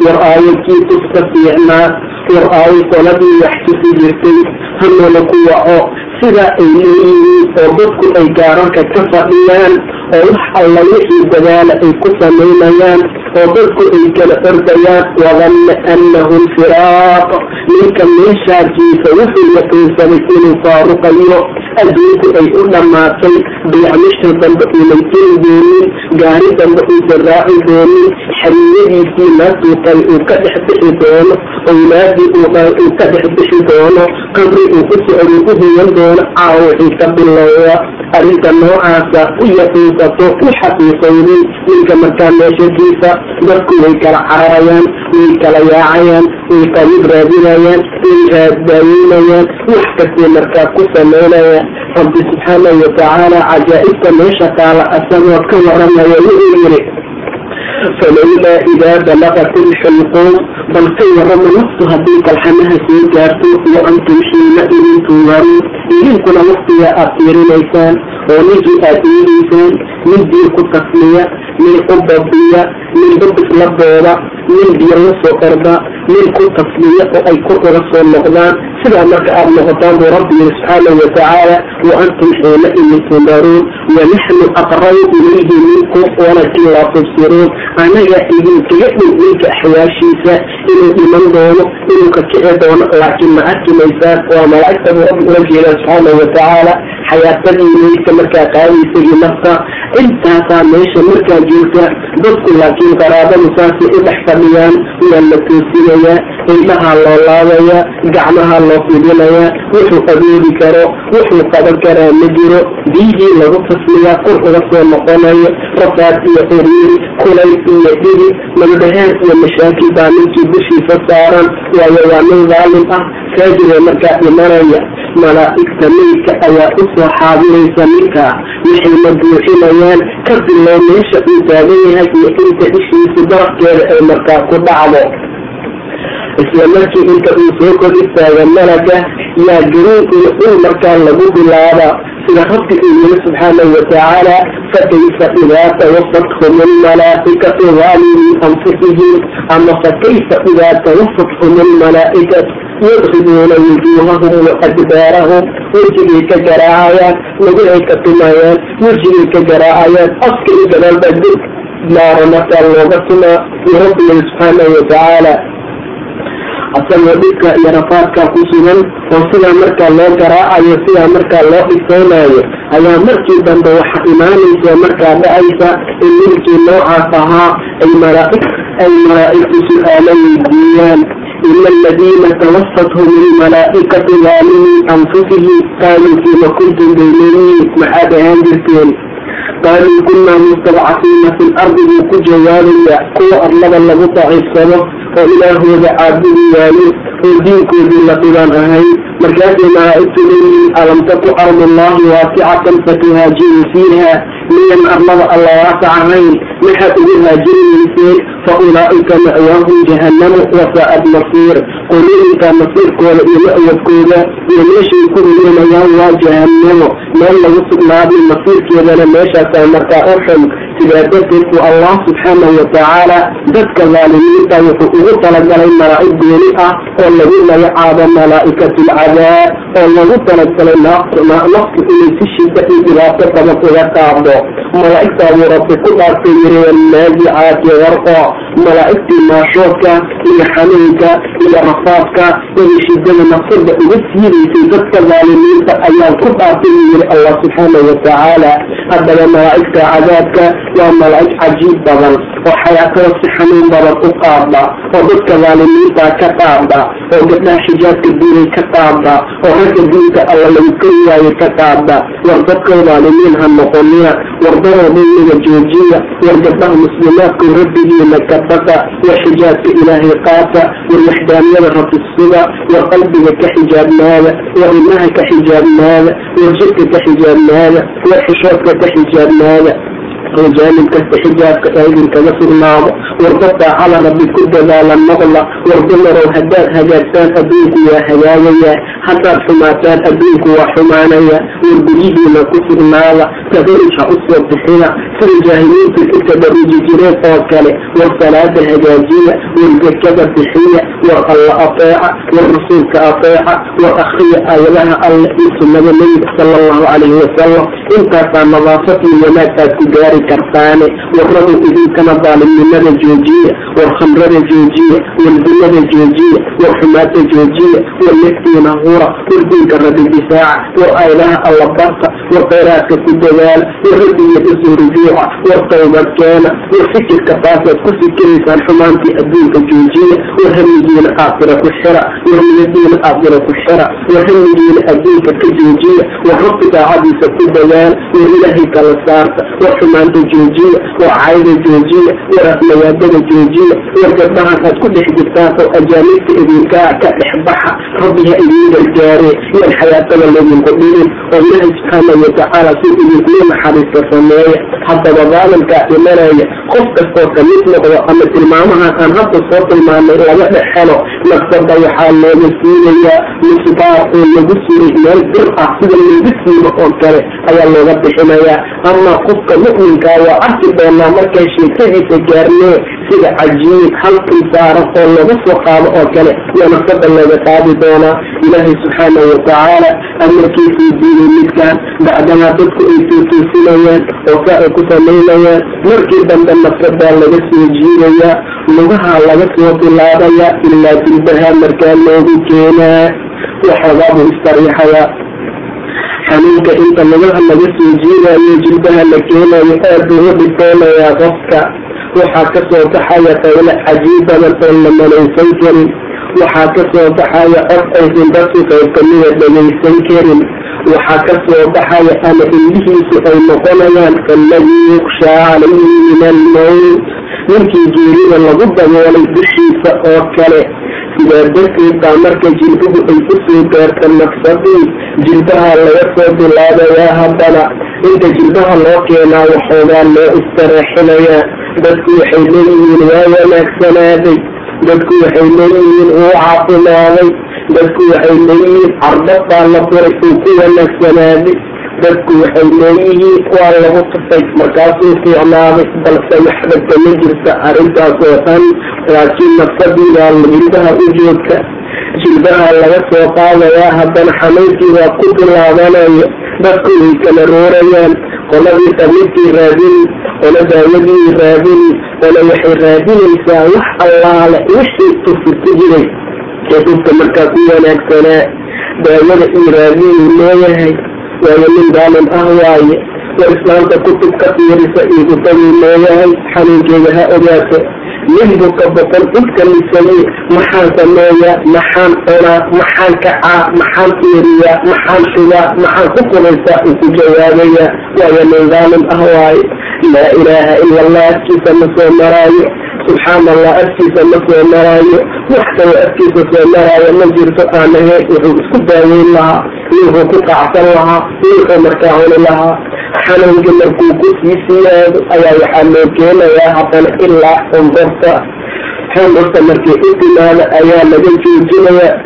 war aayadkii tuska fiicnaa war aayad qoladii wax tusi jirtay hanoola ku waco sidaa ay leeyihiin oo dadku ay gaararka ka fadhiyaan oo wax alla wixii dadaala ay ku samaynayaan oo dadku ay kala ordayaan wadanna annahu lfiraaq ninka meeshaajiisa wuxuu yaqiinsaday inuu faaruqayo adduunku ay u dhammaatay biicmisha dambe uunay tiri doonin gaari dambe uusan raaci doonin xariiradiisii naasuuqay uu ka dhex bixi doono owlaadii uu ka dhex bixi doono qabri uu ku socday u huyan doono doono caawa wixii ka bilowda arrinta noocaasa u yaqiinsato u xaqiiqaynin ninka markaa meeshakiisa dadku way kala cararayaan way kala yaacayaan way qabiib raadinayaan way raadaayeynayaan wax kastay markaa ku samaynayaan rabbi subxaanahu watacaala cajaa'ibta meesha taala asagoo ka waramaya wuxuu yidhi falowlaa idaa balaqat ilxulquum bal ka warama naftu haddii kalxamaha soo gaarto wa antum xiina idin tundaruun idinkuna waqtiga aad fiirinaysaan oo ninkii aad eegaysaan nin biyo ku tasliya nin u babiya nin babis la booda nin biyo la soo orda nin ku tasliya oo ay kor uga soo noqdaan sidaa marka aad noqotaan buu rabbi yiri subxaanahu watacaala wa antum xiina idin tundaruun wanaxnu aqrabu ilayhi minkum walakin laa tubsiruun. Anaga idinkaga dhow ninka axwaashiisa inuu dhiman doono inuu ka kici doono laakiin ma arki maysaan waa malaa'igta buu rabbi ula jeeda subxaanahu watacaala xayaatadii meydka markaa qaadaysa iyo nafta intaasaa meesha markaa joogta dadku laakiin qaraabadu saasay u dhex fadhiyaan waa la toosinayaa indhahaa loo laabaya gacmaha loo fidinayaa wuxuu adoodi karo wuxuu qaban karaa ma jiro biyihii lagu tasliyaa kor uga soo noqonayo rafaad iyo xiriiri kulay iyo dhigi magdhaheer iyo mashaakil baa ninkii dushiisa saaran waayo waa nin daalim ah faajiree markaa dhimanaya malaa'igta meydka ayaa u soo xaadiraysa ninkaa waxayna buuxinayaan ka billow meesha uu taagan yahay iyo inta ishiisa darafkeeda ay markaa ku dhacdo isla markii inta uu soo kor istaaga malaga yaa garuun iyo dhul markaa lagu bilaaba sida rabbi uu yiri subxaanahu watacaala fakayfa idaa tawafathum almalaa'ikatu zaalimii anfusihim ama fakayfa idaa tawafathum almalaa'ikatu yadribuuna wujuuhahum wa adbaarahum. Wejigay ka garaacayaan magacay ka tumayaan wejigay ka garaacayaan afka i gadaalba dib naara markaa looga tumaa rabbiga subxaanahu watacaala asagoo dhibka iyo rafaadka ku sugan oo sidaa markaa loo garaacayo sidaa markaa loo dhisaynayo ayaa markii dambe waxa imaanaysa markaa dhacaysa in ninkii noocaas ahaa ay malaaig ay malaa'igtu su'aalo weydiiyaan ina aladiina tawafathum ilmalaa'ikatu zaalimii anfusihim qaaluu fiima kuntum bayleyiin maxaad ahaan jirteen? Qaaluu kunaa mustadcafiina fi lardi buu ku jawaabaya kuwa arlada lagu daciifsado oo ilaahooda caabudi waayo oo diinkoodii la dhibaan ahayn markaasay malaa'igtu leeyihiin alam taku ardullahi waasicatan fatuhaajiruu fiiha. Miyan arlada alla waasac ahayn maxaad ugu haajirinayseen fa ulaa'ika ma'waahum jahannamu wasaa'ad masiir qolooyinka masiirkooda iyo ma'wadkooda iyo meeshay ku rumeynayaan waa jahannamo. Meel lagu sugnaaday masiirkeedana meeshaasaa markaa u xun. Sidaa darteed allah subxaanahu watacaala dadka dhaalimiinta wuxuu ugu talagalay malaa'ig gooni ah oo lagu magacaabo malaa'ikatu lcadaab oo lagu talagalay naftu inay si shida iyo dhibaato badan uga qaado. Malaa'igtaabuu rabbi ku dhaartay yiri walnaazicaati warqa malaa'igtii maashoodka iyo xanuunka iyo rafaadka iyo shidada nafsada uga siidaysay dadka dhaalimiinta ayaan ku dhaartay uu yiri allah subxaanahu watacaala haddaba malaa'igta cadaabka waa malaa'ig cajiib badan oo xayaatada si xanuun badan u qaada oo dadka dhaalimiinta ka qaada oo gabdhaha xijaabka diinay ka qaada oo ragga diinka alla lagu kari waayo ka qaada war dadka dhaalimiin ha noqonina war daroodaynaga joojiya war gabdhaha muslimaadka rabbigiina ka baqa war xijaabka ilaahay qaata war waxdaaniyada rabbi suga war qalbiga ka xijaabnaada war ilmaha ka xijaabnaada war jidka ka xijaabnaada war xishoodka ka xijaabnaada kasta xijaabka idinkaga sugnaado war dadkaa cala rabbi ku dadaala noqda war dumarow haddaad hagaagsaan adduunku waa hagaagaya haddaad xumaataan adduunku waa xumaanaya war guryihiina ku sugnaada tabaruj ha u soo bixina sida jaahiliintu ku tabaruji jireen oo kale war salaada hagaajiya war zakada bixiya war alla ateeca war rasuulka ateeca war akriya aayadaha alle iyo sunnada nebiga sala allahu calayhi wasalam intaasaa nadaafad iyo wanaag aad ku gaari gaari kartaane warradu idinkana daalimnimada joojiya war khamrada joojiya war dunada joojiya war xumaata joojiya war naftiina hura war diinka rabbi difaaca war aylaha alla barta war khayraadka ku dadaala war rabbiya u soo rujuuca war tawbad keena war fikirka taasaad ku fikiraysaan xumaantii adduunka joojiya war hamigiina aakhira ku xira war niyadiina aakhira ku xira war hamigiina adduunka ka joojiya war rabbi daacadiisa ku dadaala war ilaahay kala saarta war xumaanta joojiya cayda joojiya war aflayaadada joojiya war gabdhahan ku dhex jirtaan oo ajaanibta idinkaa ka dhex baxa rabbiha idiin gargaare yaan xayaatada laydinku dhigin oo ilaahay subxaana watacaala si idinkula naxariista sameeya haddaba daalimkaa dhimanaya qof kastoo ka mid noqdo ama tilmaamahan aan hadda soo tilmaanay laga dhex helo nafsada waxaa looga siinayaa oo lagu siray meel bir ah sida looga siibo oo kale ayaa looga bixinayaa. Ama qofka mu'minkaa waa arki doonaa markay sheekadiisa gaarnee sida cajiib halkii saaran oo laga soo qaado oo kale yaa nafsada looga qaadi doonaa ilaahay subxaana watacaala amarkiisuu diiday midkaan bacdamaa dadku ay tuutuusinayaan oo saa ay ku samaynayaan markii dambe nafsadaa laga soo jiidayaa lugaha laga soo bilaabayaa ilaa jilbaha markaa loogu keenaa. Waxoogaabuu istariixayaa xanuunka inta lugaha laga soo jiidayo jilbaha la keenayo aad buu u dhibtoonayaa qofka. Waxaa ka soo baxaya qaylo cajiib badan oo la malaysan karin. Waxaa ka soo baxaya cod aysan dadku qayb kamida dhagaysan karin. Waxaa ka soo baxaya ama indhihiisu ay noqonayaan kalladii yukshaa calayhi min almowt ninkii geerida lagu daboolay dushiisa oo kale sidaa darteed baa marka jilbuhu ay u soo gaarta nafsadii jilbaha laga soo bilaabayaa haddana inta jilbaha loo keenaa waxoogaa loo istareexinayaa. Dadku waxay leeyihiin waa wanaagsanaaday dadku waxay leeyihiin wuu caafimaaday. Dadku waxay leeyihiin carbad baa la furay uu ku wanaagsanaaday dadku waxay leeyihiin waa lagu tufay markaasuu fiicnaaday balse waxba kama jirta arrintaas oo dhan laakiin nafsadiibaa jilbaha u joogta. Jilbaha laga soo qaadayaa haddana xanuunkii waa ku bilaabanayo dadku way kala roorayaan. Qoladii tabliidkii raadini qola daawadii raadini qola waxay raadinaysaa wax allaale wixii tufir ku jiray. Dhulka markaa ku wanaagsanaa daawada ii raadinuu leeyahay waayo nin daalim ah waaye war islaamta kutub ka fiirisa iigutaguu leeyahay xanuunkeeda ha ogaato nin buka boqol inka lisayey maxaan sameeyaa? Maxaan cunaa? Maxaan kacaa? Maxaan fiiriyaa? Maxaan shugaa maxaan ku qubaysaa uu ku jawaabaya waayo nin daalim ah waaye laa ilaaha ila allah afkiisa ma soo maraayo subxaan allah afkiisa ma soo maraayo. Wax kaloo afkiisa soo maraayo ma jirto aan ahayn wuxuu isku daaweyn lahaa wuxuu ku qacsan lahaa wuxuu markaa cuni lahaa. Xanuunka markuu ku sii siyaado ayaa waxaa loo keenayaa haddana ilaa xundurta xundurta markii u timaado ayaa laga joojinayaa.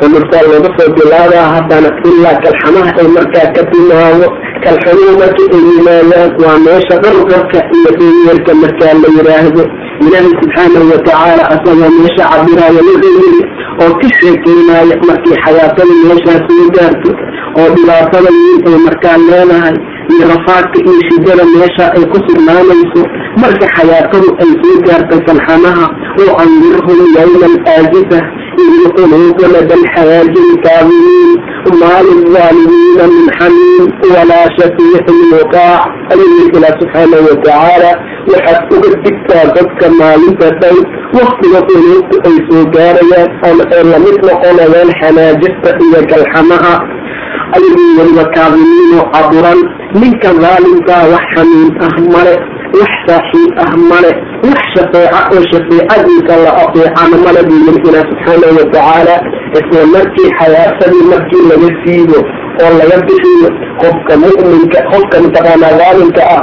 Xundurtaa laga soo bilaabaa haddana ilaa kalxamaha ay markaa ka timaado kalxamuhu marka ay yimaadaan waa meesha dhargarka iyo eyeerka markaa la yidhaahdo ilaahay subxaanahu watacaala asagoo meesha cabiraayo wuxuu yiri oo ka sheekeynaayo markii xayaatada meeshaas soo gaarto oo dhibaatada weyn ay markaa leedahay iyo rafaadka iyo shidada meesha ay ku sugnaanayso. Marka xayaatadu ay soo gaarto kalxamaha oo andirhum yawma alaasifa lada alxawaajin kaadimiin maa lilظaalimiina min xamiim walaa shafiicin yuqaac ayuu ilaa subxaanahu watacaala waxaad uga digtaa dadka maalinta dhow waktiga quluubtu ay soo gaarayaan oona ay la mid noqonayaan xanaajista iyo galxamaha ayagii weliba kaadimiinoo caburan ninka daalimkaa wax xamiim ah male wax saaxiib ah male wax shafeeca oo shafeecadiisa la ateecana male buu yiri ilaa subxaanahu watacaala isla markii xayaatadii markii laga siibo oo laga bixiyo qofka mu'minka qofka mataqaanaa daalimka ah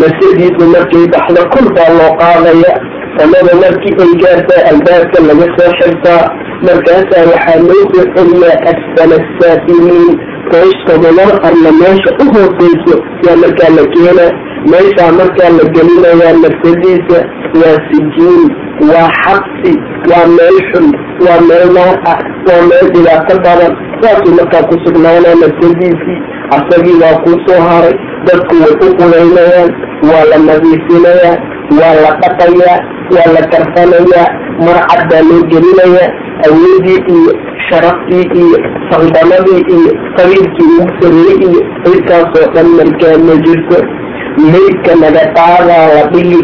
nafsadiisu markay baxdo kul baa loo qaadaya. Samada markii ay gaartaa albaabka laga soo xirtaa markaasaa waxaa loo soo celiyaa asfala saafiliin toostodobada arna meesha u hooseyso yaa markaa la keenaa meeshaa markaa la gelinayaa nafsadiisa waa sijiin waa xabsi waa meel xun waa meel naar ah waa meel dhibaato badan. Saasuu markaa ku sugnaanaa nafsadiisii asagii waa kuu soo haray dadku way u qulaynayaan waa la nadiifinayaa waa la dhaqayaa waa la karfanayaa. Marcad baa loo gelinayaa awoodii iyo sharaftii iyo saldanadii iyo qabiilkii ugu sareeyey iyo intaasoo dhan markaa ma jirto meydka naga qaadaa la dhigi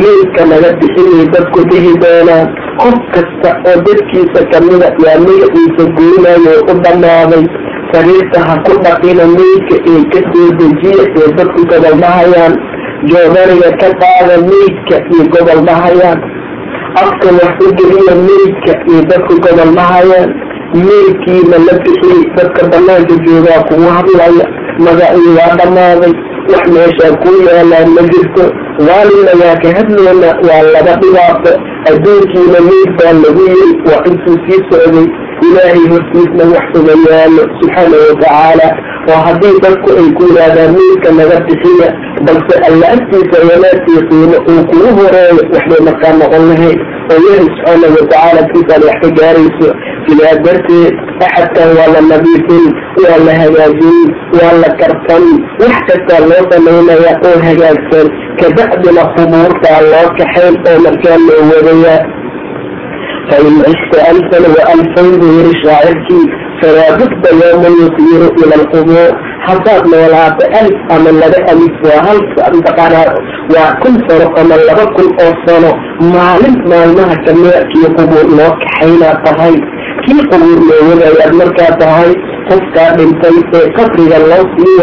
meydka naga bixinay dadku dhihi doonaan qof kasta oo dadkiisa kamida waa magaciisa goynayo u dhammaaday sariirta ha ku dhaqina meydka ee ka soo dejiya ee dadku gobol dhahayaan joodariga ka qaada meydka iyo gobol dhahayaan afka wax u geliya meydka iyo dadku gobol dhahayaan meydkiina la bixiyey dadka banaanka joogaa kugu hadlaya magacii waa dhammaaday wax meeshaa ku yaalaan ma jirto. Daalimna waa ka hadlayna waa laba dhibaato. Adduunkiina meyd baa lagu yiri waa intuu sii socday ilaahay hortiisna wax uga yaalo subxaana watacaala oo haddii dadku ay ku yidhaahdaan meydka naga bixiya balse alla agtiisa wanaagtii qiimo uu kugu horeeyo waxbay markaa noqon lahayd oo ilaahay subxaana watacaala kiisaad wax ka gaarayso sidaa darteed axadkan waa la nadiifin waa la hagaajin waa la karsan wax kastaa loo samaynaya oo hagaagsan kabacdina qubuurtaa loo kaxayn oo markaa loo wadayaa fain cishta alfan wa alfayn buu yiri shaacirkii falaa budda yowma yusiiru ila alqubuur haddaad noolaato alif ama laba alif waa hal mataqaanaa waa kun sano ama laba kun oo sano maalin maalmaha kamida kii qubuur loo kaxaynaa tahay kii qubuur loo wadayaad markaa tahay qofkaa dhintay ee qabriga loo sii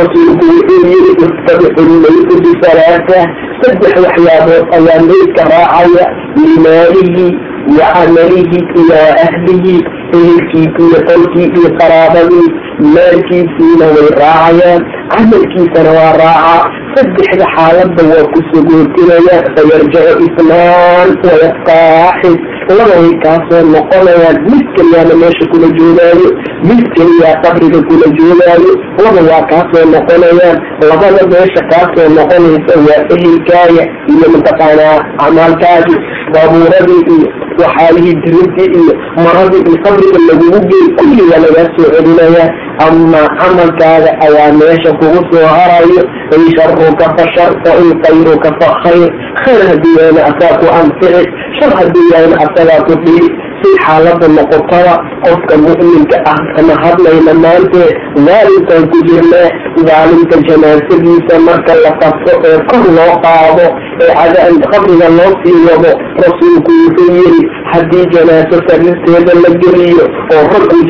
rasuulku wuxuu yiri istabicu lmaytu bisalaasa saddex waxyaabood ayaa meydka raacaya limaalihi camalihi iyo ahlihi ehelkiisi iyo qolkii iyo qaraabadii maalkiisiina way raacayaan camalkiisana waa raacaa saddexda xaaladda waa ku sugootinaya fayarjacu isnaan wayastaaxid labay kaasoo noqonayaan mid keliyaana meesha kula joogaayo mid keliyaa qabriga kula joogaayo laba waa kaasoo noqonayaan labada meesha kaasoo noqonaysa waa ehelkaaya iyo mataqaanaa acmaalkaadii baabuuradii iyo waxaalihii dirintii iyo maradii iyo qabriga lagugu geey kulliga lagaa soo celinayaa. Ama camalkaada ayaa meesha kugu soo harayo. In sharuka fa shar wa in khayruka fa khayr. Khayr haddii yahayna asaa ku anfici shar haddii yahayna asagaa ku dhihi si xaalada noqotada qofka mu'minka ah kama hadlayna maantee daalimkaan ku jirnaa daalimka janaasadiisa marka la qabto ee kor loo qaado ee qabriga loo sii wado rasuulku wuxuu yiri haddii janaaso sariirteeda la geliyo oo raggu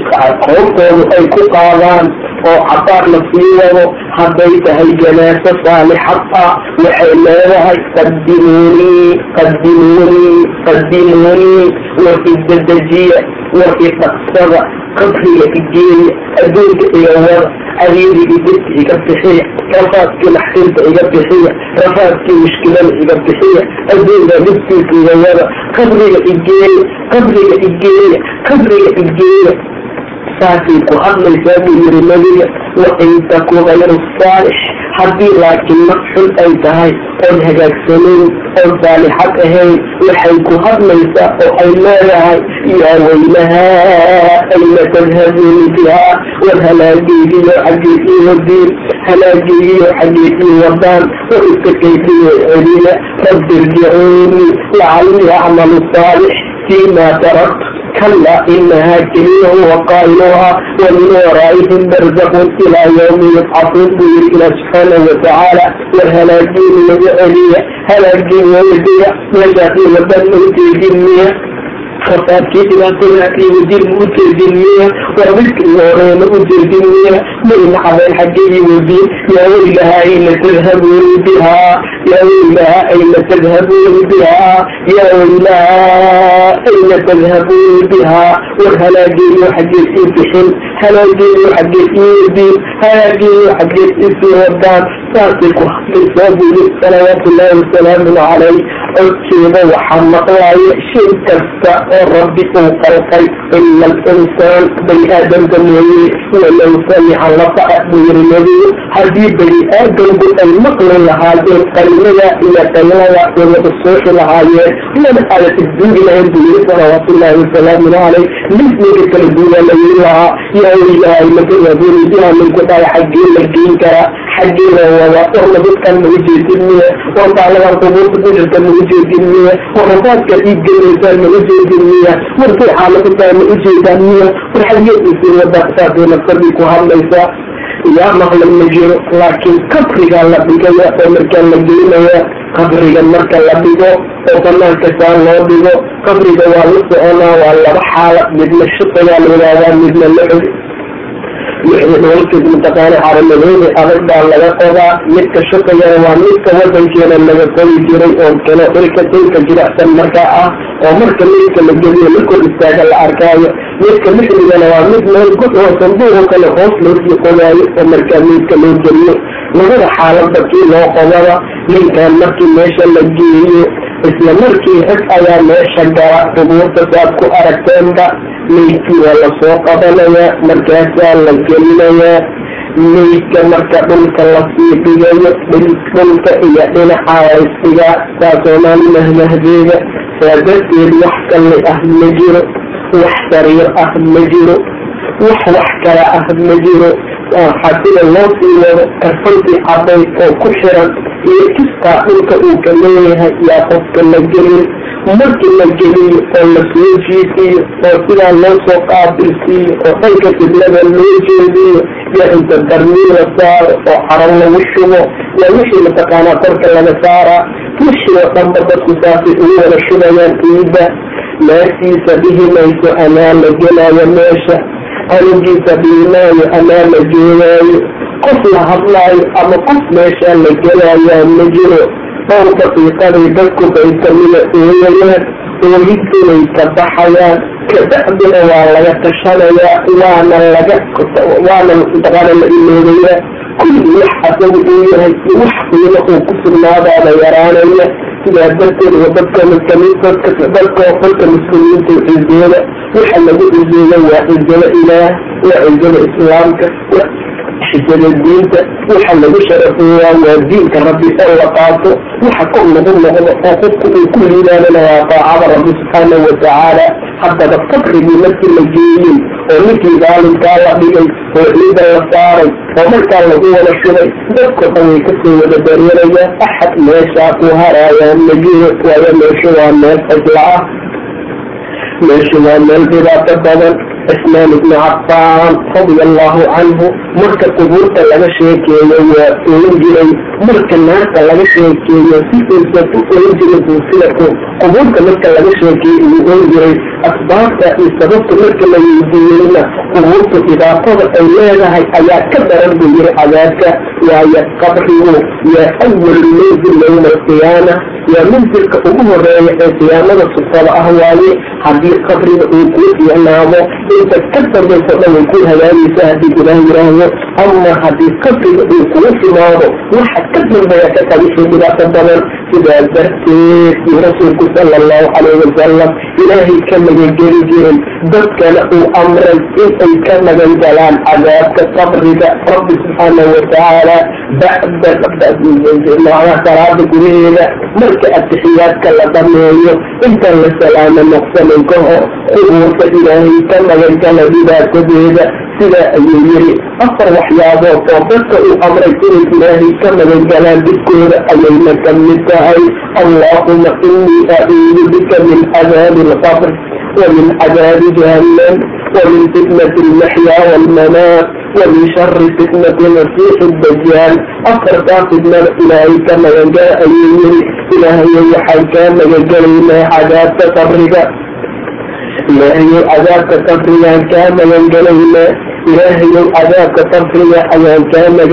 qoortoodu ay ku qaadaan oo cabaar la sii wado hadday tahay janaaso saalixad ah waxay leedahay qadimuunii qadimuunii qadimuunii dedejiya warkii dhaqsada qabriga igeeya adduunka iga wada adeedi idibka iga bixiya rafaadkii maxsinta iga bixiya rafaadkii mushkilada iga bixiya adduunka dhibkiisa iga wada qabriga igeeya qabriga igeeya qabriga igeeya saasay ku hadlaysaa buu yiri nabiga wa in taku hayru saalix haddii laakiin naf xun ay tahay oon hagaagsanayn oon saalixad ahayn waxay ku hadlaysaa oo ay leedahay yaa weynahaa ayna tadhabuuni bihaa war halaageegiyo xaggeedii wadiin halaageegiyo xaggeedii wadaan war istakaysiyo celiya rabbi irjicuuni lacallii acmalu saalix فيما تركت كلا إنها جميع وقائلها ومن ورائهم برزق إلى يوم يبعثون بير إلى سبحانه وتعالى والهلاكين وجعلية هلاكين وجعلية نجاة لبن في جنية fasaadkii dhibaatadana iyo wajiilma u jeedinmiya? War midka igu horeena u jeedinmiya? Mayna cadeen xaggee ii weydiin yaa weylaha ayna tadhabuuna bihaa yaa weylaha ayna tadhabuuna bihaa yaa weylaha ayna tadhabuuna bihaa war halaageeyo xaggeed ii bixin halaageeyo xaggeed ii weydiin halaageeyo xaggeed isu radaan saasay ku hadlaysaa buli salawaatu ullahi wasalaamu caleyh codkeeda waxaa maqlaya shay kasta oo rabbi uu qalqay. Ila alinsaan bani aadamka mooye walow samica lafaca buu yiri nebigu haddii bani aadamku ay maqli lahaayeen qalimada iyo qaylada way sooxi lahaayeen mana aada isduugi lahayn buu yiri salawaatu wasalaamu caleyh lismiga kala duugaa la yiri lahaa yaa ilaahay makaabuuridiha minku dhahay xaggee la geyn karaa xaggee la warna dadkan maga jeedin miye war baaladan qubuurta bishirka maga jeedin miye war rabaadka dhiiggenaysaan maga jeedin miye war say xaaladataa ma ujeedaan miye war xaggee isii wada saasay nafsadii ku hadlaysaa yaa maqlan ma jiro laakiin qabriga la dhigaya oo markaa la gelinaya qabriga marka la dhigo oo banaanka saa loo dhigo qabriga waa la soconaa waa laba xaalad midna shiqayaa la yidhaahdaa midna lacog lixda mataqaana caramadooda adag baa laga qodaa midka shaqayana waa midka wadankeena laga qodi jiray oo kale dhulka dhulka jiracsan markaa ah oo marka midka la geliyo markoo istaaga la arkaayo midka lixdigana waa mid meel god oo sanduuqo kale hoos loo sii qodaayo oo markaa midka loo geliyo labada xaalada kii loo qodaba ninkaan markii meesha la geeyo isla markii rag ayaa meesha gala qubuurta saad ku aragteenba meydkii waa la soo qabanaya markaasaa la gelinayaa meydka marka dhulka la sii dhigayo dhulka iyo dhinaca laysiga saa soomaali mahmahdeeda saa darteed wax kalli ah ma jiro wax sariir ah ma jiro wax wax kale ah ma jiro. Xasida loo sii wado karfantii caday oo ku xiran iyo kistaa dhulka uu ka leeyahay yaa qofka la gelin. Markii la geliyo oo la soo jiifiyo oo sidaa loo soo qaabilsiiyo oo dhanka qiblada loo jeediyo yaa inta darmiin la saaro oo caro lagu shubo yaa wixii mataqaanaa korka laga saaraa wixii oo dhanba dadku saasay ugu wada shubayaan ciidda naagtiisa dhihi mayso amaa la gelaayo meesha anugiisa dhiimaayo amaa la joogaayo qof la hadlaayo ama qof meeshaa la gelaayaa ma jiro dhowr daqiiqaday dadku bay kamida eegayaan ooyidinay ka baxayaan. Kabacdina waa laga tashanayaa waana laga waana mataqaana la iloobayaa kulli wax asagu uu yahay wax qiimo uu ku sugnaadaada yaraanaya sidaa darteed wa dadka muslimiinta cizooda waxa lagu cizeeya waa cizada ilaah waa cizada islaamka xisada diinta waxa lagu sharafeeyaa waa diinka rabbi oo la qaato waxa kor lagu noqdo oo qofku uu ku liibaanana waa daacada rabbi subxaanahu watacaala haddaba qabrigii markii la geeyey oo ninkii daalimkaa la dhigay oo ciida la saaray oo markaa lagu wada shubay. Dadko dhan way ka soo wada dareerayaan axad meeshaa ku haraayaan ma jiro waayo meeshu waa meel cidla ah. Meeshu waa meel dhibaato badan. Cismaan ibni cafaan radia allahu canhu marka qubuurta laga sheekeeyo waa oon jiray marka naarta laga sheekeeyo si uusan u oon jirin buu sida qubuurta marka laga sheekeeyo uu oon jiray asbaabta iyo sababta marka la weydiiyeyna qubuurta dhibaatada ay leedahay ayaa ka daran buu yiri cadaabka waayo qabrigu yaa awal manzil yowma alqiyaama. Waa manzilka ugu horreeya ee qiyaamada sufada ah waaye haddii qabriga uu kuu fiicnaado inta ka dambayso dhan way ku hagaagaysa haddii ilaah yiraahdo ama haddii qabriga uu kugu fimaado waxa ka dambeeya ka kabixii dhibaato badan sidaa darteed iyo rasuulku sala allahu calayhi wasalam ilaahay ka magangeli jirin dadkana uu amray in ay ka magan galaan cadaabka qabriga rabbi subxaanahu watacaala bacda salaada gudaheeda marka atixiyaadka la dhameeyo intaan la salaamo noqsanin ka hor qubuurta ilaahay ka magangala dhibaatadeeda sidaa ayuu yiri afar waxyaabood oo dadka uu amray inay ilaahay ka magangalaan dhibkooda ayayna ka mid tahay allahuma inii acuudu bika min cadaabi alqabr ومن عذاب جهنم ومن فتنة المحيا والممات ومن شر فتنة المسيح الدجال أكثر فتنة إلهي كما ينجاء أيوه إلهي يحي كما ينجلنا عذاب تقرب إلهي عذاب تقرب كما ينجلنا إلهي عذاب تقرب أيام كما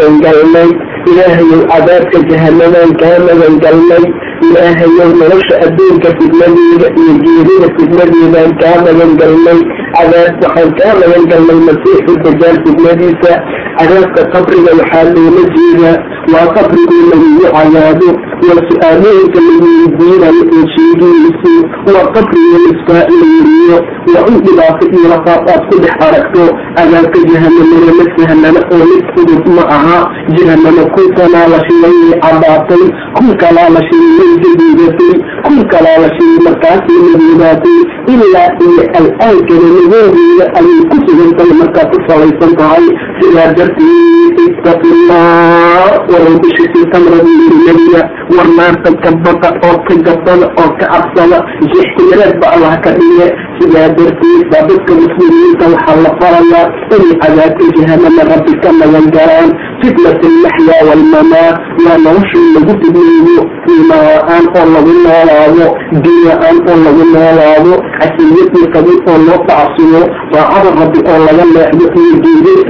ilaahayow cadaabka jahanadaan kaa magan galnay. Ilaahayow nolosha adduunka fidnadeyda iyo geerida fidnadeedaan kaa magan galnay. Cadaab waxaan kaa magan galnay masiixu dajaal fidnadiisa cadaabka qabriga waxaa loola jeeda. Waa qabrigii lagugu cadaabo waa su'aalooyinka laweydiinayo oo sheegiisu waa qabriga lisfaailayiriyo waa in dhibaato iyo lafaaq aad ku dhex aragto. Cadaabka jahanamana ma sahlana oo mid fudud ma aha. Jahanamo kun sanaa la shilay caddaatay kun kalaa la shilay jadiidatay kun kalaa la shilay markaasay madoodaatay ilaa iyo al-aankana nagoodeeda ayay ku sugantahay markaa ku salaysan tahay sidaa darteed istaqillah warow bishisi tamrada yiri nabiga war naarta ka baqa oo ka gabada oo ka cabsada jixtiyareed ba allah ka dhige sidaa darteed baa dadka muslimiinta waxaa la farayaa inay cadaabka jahanama rabbi ka magan galaan fitnat almaxyaa waalmamaat waa noloshii lagu fidneeyo iimaan oo lagu noolaado diin-aan oo lagu noolaado casiyadii qabil oo loo tacsubo daacada rabbi oo laga leexdo iyo geedada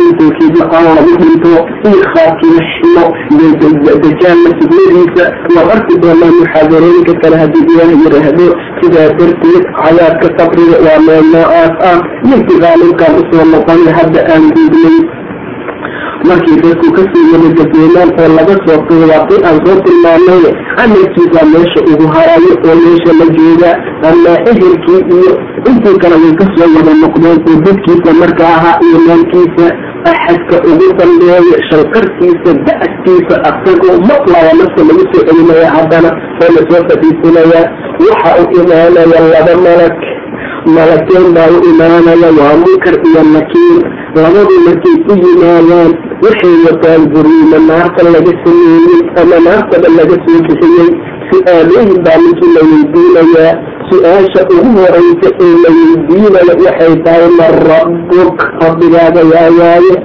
la'aan lagu dhinto iyo khaatimo ximo dajaalna fidnadiisa waa arki doonaa muxaadarooyinka kale haddii ilaah yiraahdo sidaa darteed cadaabka qabriga waa meel noocaas ah ninkii qaalinkaan u soo noqonay hadda aan duugnay markii dadku ka sii wada gadoomaan oo laga soo qiibaatay aan soo tilmaanay camalkiisaa meesha ugu harayo oo meesha la jooga amaa ehelkii iyo intii kale way ka soo wada noqdeen oo dadkiisa marka ahaa iyo maalkiisa axadka ugu dambeeya shalqarkiisa da'askiisa asagoo maqlaya nafta lagu soo celinaya haddana oo la soo fadhiisanaya. Waxa u imaanaya laba malag malakeen baa u imaanaya waa munkar iyo nakiir labadu markay u yimaadaan waxay wataan guriima naarta laga sameeyey ama naartaba laga soo bixiyey. Su'aalooyin baa ninkii la weydiinayaa. Su'aasha ugu horeysa ee la weydiinaya waxay tahay man rabbuk rabbigaaga yaa waaye